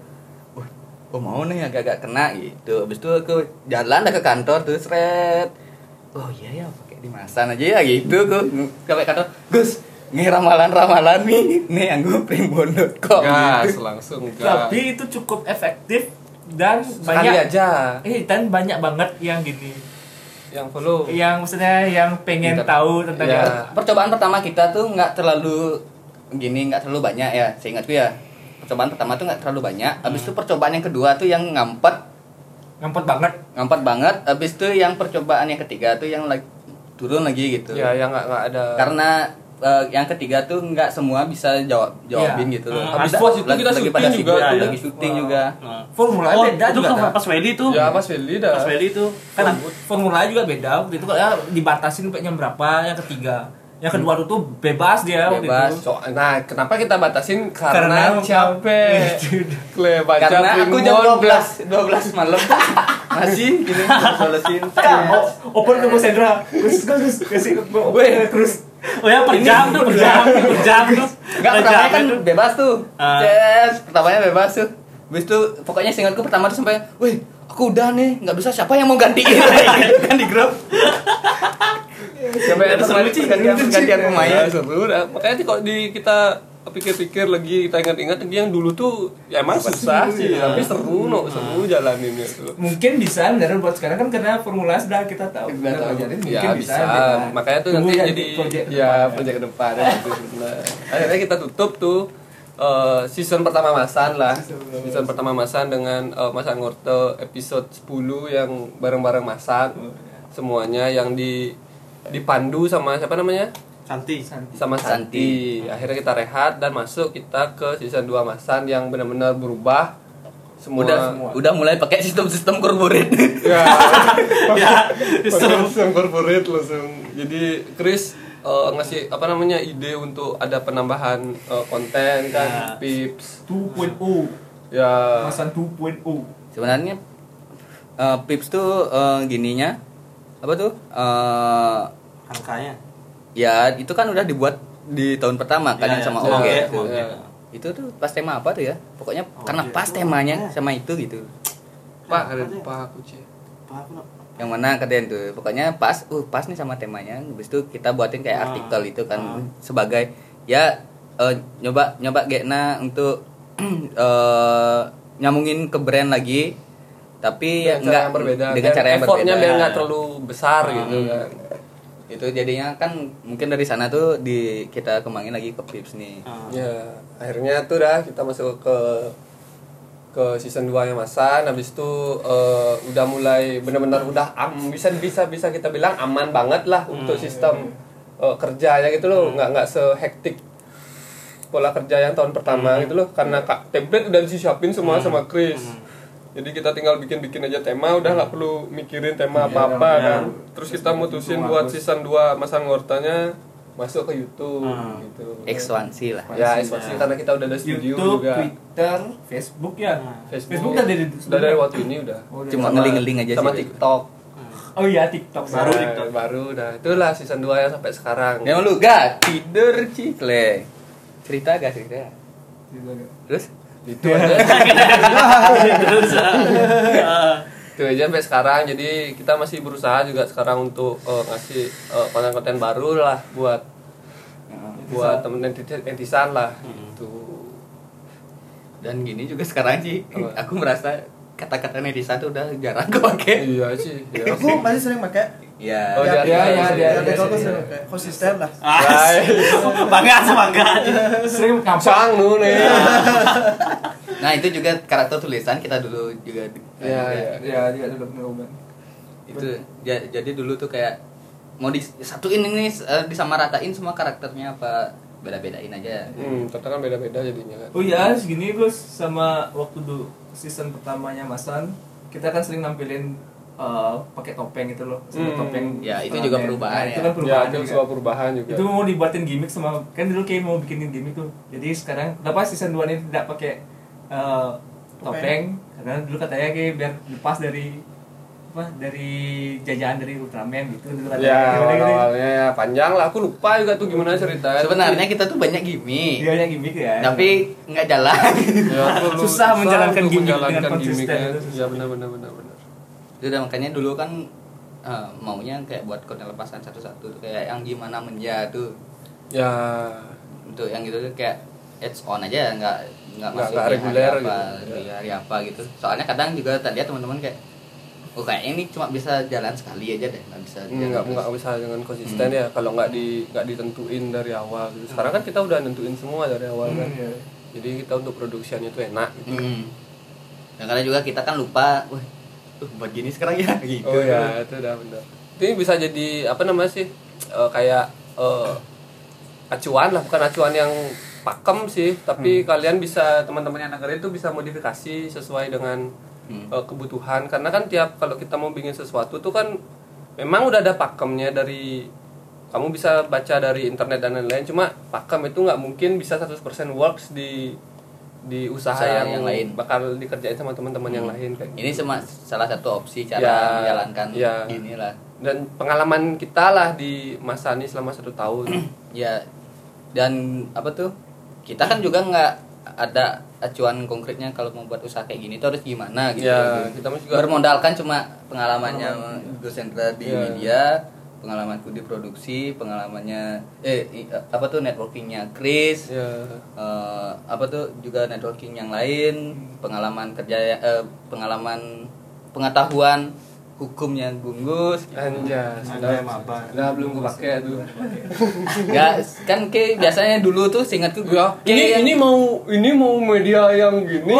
Wah, oh mau nih agak-agak kena gitu. Abis itu aku jalan dah ke kantor tuh seret oh iya ya pakai dimasan aja ya gitu aku. Sampai kantor Gus nih ramalan-ramalan nih nih anggo primbon.com gas gitu. langsung gas. Tapi itu cukup efektif dan sekali banyak aja. Eh dan banyak banget yang gini. Yang follow. Yang maksudnya yang pengen Minta- tahu tentang Ya. percobaan pertama kita tuh nggak terlalu gini nggak terlalu banyak ya seingatku ya. Percobaan pertama tuh nggak terlalu banyak. Habis itu percobaan yang kedua tuh yang ngampet. Ngampet banget. ngampet banget. Habis itu yang percobaan yang ketiga tuh yang like turun lagi gitu. Ya yang nggak ada karena eh, yang ketiga tuh nggak semua bisa jawab jawabin Iya. gitu loh Hmm, habis itu lagi- kita lagi syuting pada juga tuh. lagi syuting juga Nah. Formula Oh, beda itu juga. kan pas Welly tuh. ya pas Willy dah Pas Welly tuh kan formula juga beda waktu itu ya dibatasin sampai jam berapa yang ketiga yang kedua tuh tuh bebas dia waktu Bebas. itu So, nah, kenapa kita batasin? Karena- Karena, capek. [laughs] Kle, baca karena aku jam primbon. 12 12 malam [laughs] masih gini [laughs] oh, open ke Bos Hendra terus terus kasih gue terus Oh ya per jam tuh, per [laughs] jam, per jam tuh. Enggak, Per pertamanya kan itu. bebas tuh. Ah. Yes, pertamanya bebas tuh. Habis itu pokoknya singkatku pertama tuh sampai, "Wih, aku udah nih, nggak bisa siapa yang mau gantiin?" gitu [laughs] [laughs] kan di grup. Sampai ada gantian gantian pemain. Seru dah. Makanya kalau di kita pikir-pikir lagi kita ingat-ingat lagi yang dulu tuh ya emang susah sih tapi seru no seru jalaninnya tuh mungkin bisa beneran buat sekarang kan karena formula sudah kita tahu. Kita tahu. pelajarin ya mungkin bisa, beda. makanya tuh Tunggu nanti ya, jadi project ya proyek ke depan ya, [laughs] gitu. Akhirnya kita tutup tuh eh, season pertama Masan lah. Season. Pertama Masan dengan eh, Masan Ngorte episode 10 yang bareng-bareng Masan. Semuanya yang di dipandu sama siapa namanya Santi. sama Santi. Akhirnya kita rehat dan masuk kita ke season 2 Masan yang benar-benar berubah semua. Udah udah mulai pakai sistem-sistem corporate. [laughs] Ya, [laughs] Ya, langsung langsung corporate langsung. Jadi Chris eh, ngasih apa namanya ide untuk ada penambahan eh, konten kan, Ya. pips. 2.0 Ya. masan 2.0 Sebenarnya eh, Pips tuh eh, gininya apa tuh? Eh, Angkanya. Ya itu kan udah dibuat di tahun pertama kan Ya, yang ya, sama ya, Oke. ya, tuh. ya. Itu tuh pas tema apa tuh ya? Pokoknya Oh, karena pas temanya sama itu gitu. Pak, ada lupa aku nak? yang mana kalian tuh pokoknya pas uh pas nih sama temanya habis itu kita buatin kayak Ah. artikel itu kan Ah. sebagai ya eh, nyoba nyoba Gena untuk [clears throat] eh, nyambungin ke brand lagi tapi ya Dengan cara enggak yang berbeda. dengan Biar cara yang effortnya berbeda biar nggak terlalu besar Hmm. gitu kan. Itu jadinya kan mungkin dari sana tuh di kita kembangin lagi ke Pips nih. Ah. Ya, akhirnya tuh dah kita masuk ke ke season 2 nya Masan. Habis itu eh, udah mulai benar-benar udah am, bisa bisa bisa kita bilang aman banget lah untuk sistem eh, kerjanya gitu loh. Nggak nggak sehektik pola kerja yang tahun pertama gitu loh. Karena kak template udah disiapin semua sama Chris jadi kita tinggal bikin-bikin aja tema udah nggak perlu mikirin tema apa-apa kan. Terus kita mutusin buat season 2 Masan Ngortanya masuk ke YouTube Hmm. gitu. Ekspansi lah. Ya ekspansi karena kita udah ada studio YouTube juga. Twitter Facebook ya Facebook, Facebook udah dari udah dari waktu ini udah. Oh, udah. Cuma ngeling-ngeling aja sama sih. TikTok. Oh iya TikTok. Baru baru TikTok. Baru udah. Itulah season 2 yang sampai sekarang. Yang lu gak? Tidur cikle cerita gak cerita terus itu aja [laughs] Terus. ah. itu aja sampai sekarang jadi kita masih berusaha juga sekarang untuk eh, ngasih eh, konten-konten baru lah buat buat temen netizen netizen lah gitu dan gini juga sekarang sih aku merasa kata-kata netizen tuh udah jarang [laughs] kepake iya sih ya. Aku masih sering pakai. Ya Oh, Ya, dia- ya, dia- ya, sering pakai. Konsisten lah. Ah, [laughs] bangga bangga. sering Sang nu nih nah itu juga karakter tulisan kita dulu juga Iya, juga. iya. ya dia ada ngobrol itu ja- jadi dulu tuh kayak mau disatuin ini eh, disamaratain semua karakternya apa beda-bedain aja hmm ternyata kan beda-beda jadinya kan Oh iya, segini Gus sama waktu dulu season pertamanya Masan kita kan sering nampilin eh, pakai topeng itu loh, sama Hmm. topeng. Ya, itu juga perubahan Nah, Itu ya. kan perubahan. ya itu juga. sebuah perubahan juga Itu mau dibuatin gimmick sama kan dulu kayak mau bikinin gimmick tuh. Jadi sekarang kenapa season 2 ini tidak pakai eh, topeng? Karena dulu katanya kayak biar lepas dari apa dari jajahan dari Ultraman gitu dulu katanya. ya Gimana, gimana? awal-awalnya ya panjang lah aku lupa juga tuh gimana ceritanya sebenarnya kita tuh banyak gimmick Dia banyak gimmick ya. tapi nggak jalan Ya, lu- [laughs] Susah menjalankan gimmick menjalankan dengan konsisten gimmicknya. itu susah. ya benar benar benar benar itu udah makanya dulu kan eh, maunya kayak buat konten lepasan satu-satu tuh kayak yang gimana menja tuh ya untuk yang gitu tuh kayak it's on aja nggak nggak Nggak- masuk nggak reguler hari apa, gitu. di hari apa gitu soalnya kadang juga tadi ya teman-teman kayak oh kayak ini cuma bisa jalan sekali aja deh nggak bisa jalan nggak terus." nggak bisa dengan konsisten ya kalau nggak di nggak ditentuin dari awal gitu sekarang kan kita udah nentuin semua dari awal kan iya. jadi kita untuk produksiannya itu enak gitu. Hmm. Dan kadang juga kita kan lupa, wah, tuh buat gini sekarang ya? [laughs] Gitu. oh ya itu udah benar ini bisa jadi apa namanya sih eh, kayak eh, acuan lah bukan acuan yang pakem sih tapi kalian bisa teman-teman yang dengerin itu bisa modifikasi sesuai dengan Hmm. eh, kebutuhan. Karena kan tiap kalau kita mau bikin sesuatu tuh kan memang udah ada pakemnya dari kamu bisa baca dari internet dan lain-lain. Cuma pakem itu nggak mungkin bisa 100% works di di usaha, Usaha yang, yang lain. bakal dikerjain sama teman-teman yang lain kayak Ini cuma salah satu opsi cara Ya, menjalankan ya. gini lah. dan pengalaman kita lah di masa ini selama satu tahun [clears throat] Ya dan apa tuh? Kita kan juga nggak ada acuan konkretnya kalau mau buat usaha kayak gini tuh harus gimana gitu. Ya, kita juga- bermodalkan cuma pengalamannya Gus Hendra di Ya. media, pengalamanku di produksi, pengalamannya eh i- apa tuh networkingnya Chris, ya. eh, apa tuh juga networking yang lain pengalaman kerja eh, pengalaman pengetahuan hukumnya Gunggus anjas Ada maba. Nah, belum gue pakai tuh. ya kan ke biasanya dulu tuh seingatku gue Ya, ini ini mau ini mau media yang gini. [laughs]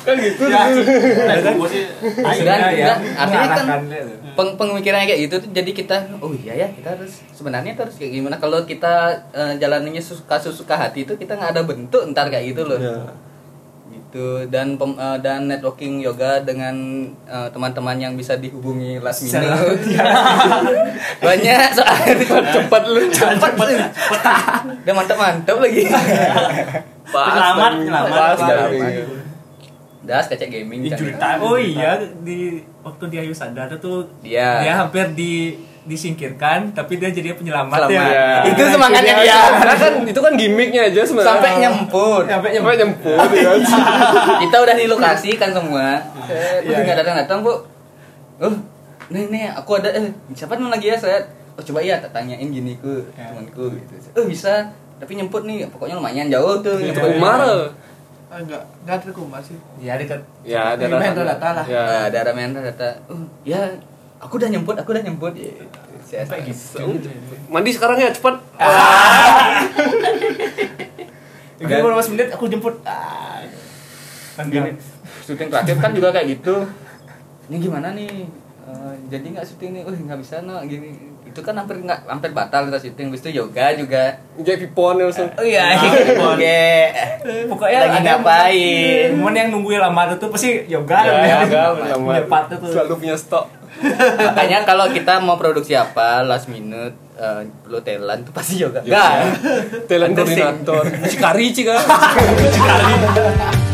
kan gitu. Nah, itu gua sih dan, Akhirnya ya, dan artinya kan peng pemikirannya kayak gitu tuh jadi kita oh iya ya kita harus sebenarnya tuh harus kayak gimana kalau kita eh, jalaninya suka suka hati itu kita nggak ada bentuk ntar kayak gitu loh Ya. Gitu. Dan pem- eh, dan networking yoga dengan eh, teman-teman yang bisa dihubungi last minute. [laughs] [laughs] banyak soalnya. [laughs] Cepat lu. Cepat udah mantap mantap lagi. Penyelamat, penyelamat. dan- gaming. das kecek gaming time. Oh iya di waktu dia Ayu Sadar tuh Dia. dia hampir di disingkirkan tapi dia jadi penyelamat Selamat. ya. Ya. Itu semangatnya dia. Karena kan itu kan gimmicknya aja sebenarnya. sampai nyempur sampai nyemput nyemput [laughs] ya. kita udah di lokasi kan semua eh nggak datang datang bu oh nih nih aku ada eh siapa nih lagi ya saya oh coba iya tak tanyain gini ke temanku gitu oh bisa tapi nyemput nih pokoknya lumayan jauh tuh Iya. gitu. Umar. Ah, enggak, enggak ada kumar sih. Ya dekat Ya, ada Main data lah. Ya. Ada ramen data oh ya aku udah nyemput aku udah nyemput ya saya gitu. Mandi sekarang ya cepat. Itu baru mas menit aku jemput. Ah. Kan gini syuting terakhir kan juga kayak gitu. Ini gimana nih? Eh, jadi nggak syuting nih, uh nggak bisa no. Gini. Itu kan hampir nggak hampir batal kita syuting. Habis itu yoga juga. Jadi pipon langsung. oh iya oke. Pokoknya lagi ngapain? Cuman yang nungguin lama tuh pasti yoga. Ya, ya, [laughs] yoga, lama. Selalu punya stok. Makanya kalau kita mau produksi apa last minute eh, perlu talent tuh pasti yoga enggak Talent Undersing. koordinator. [laughs] Cikari cika. [laughs]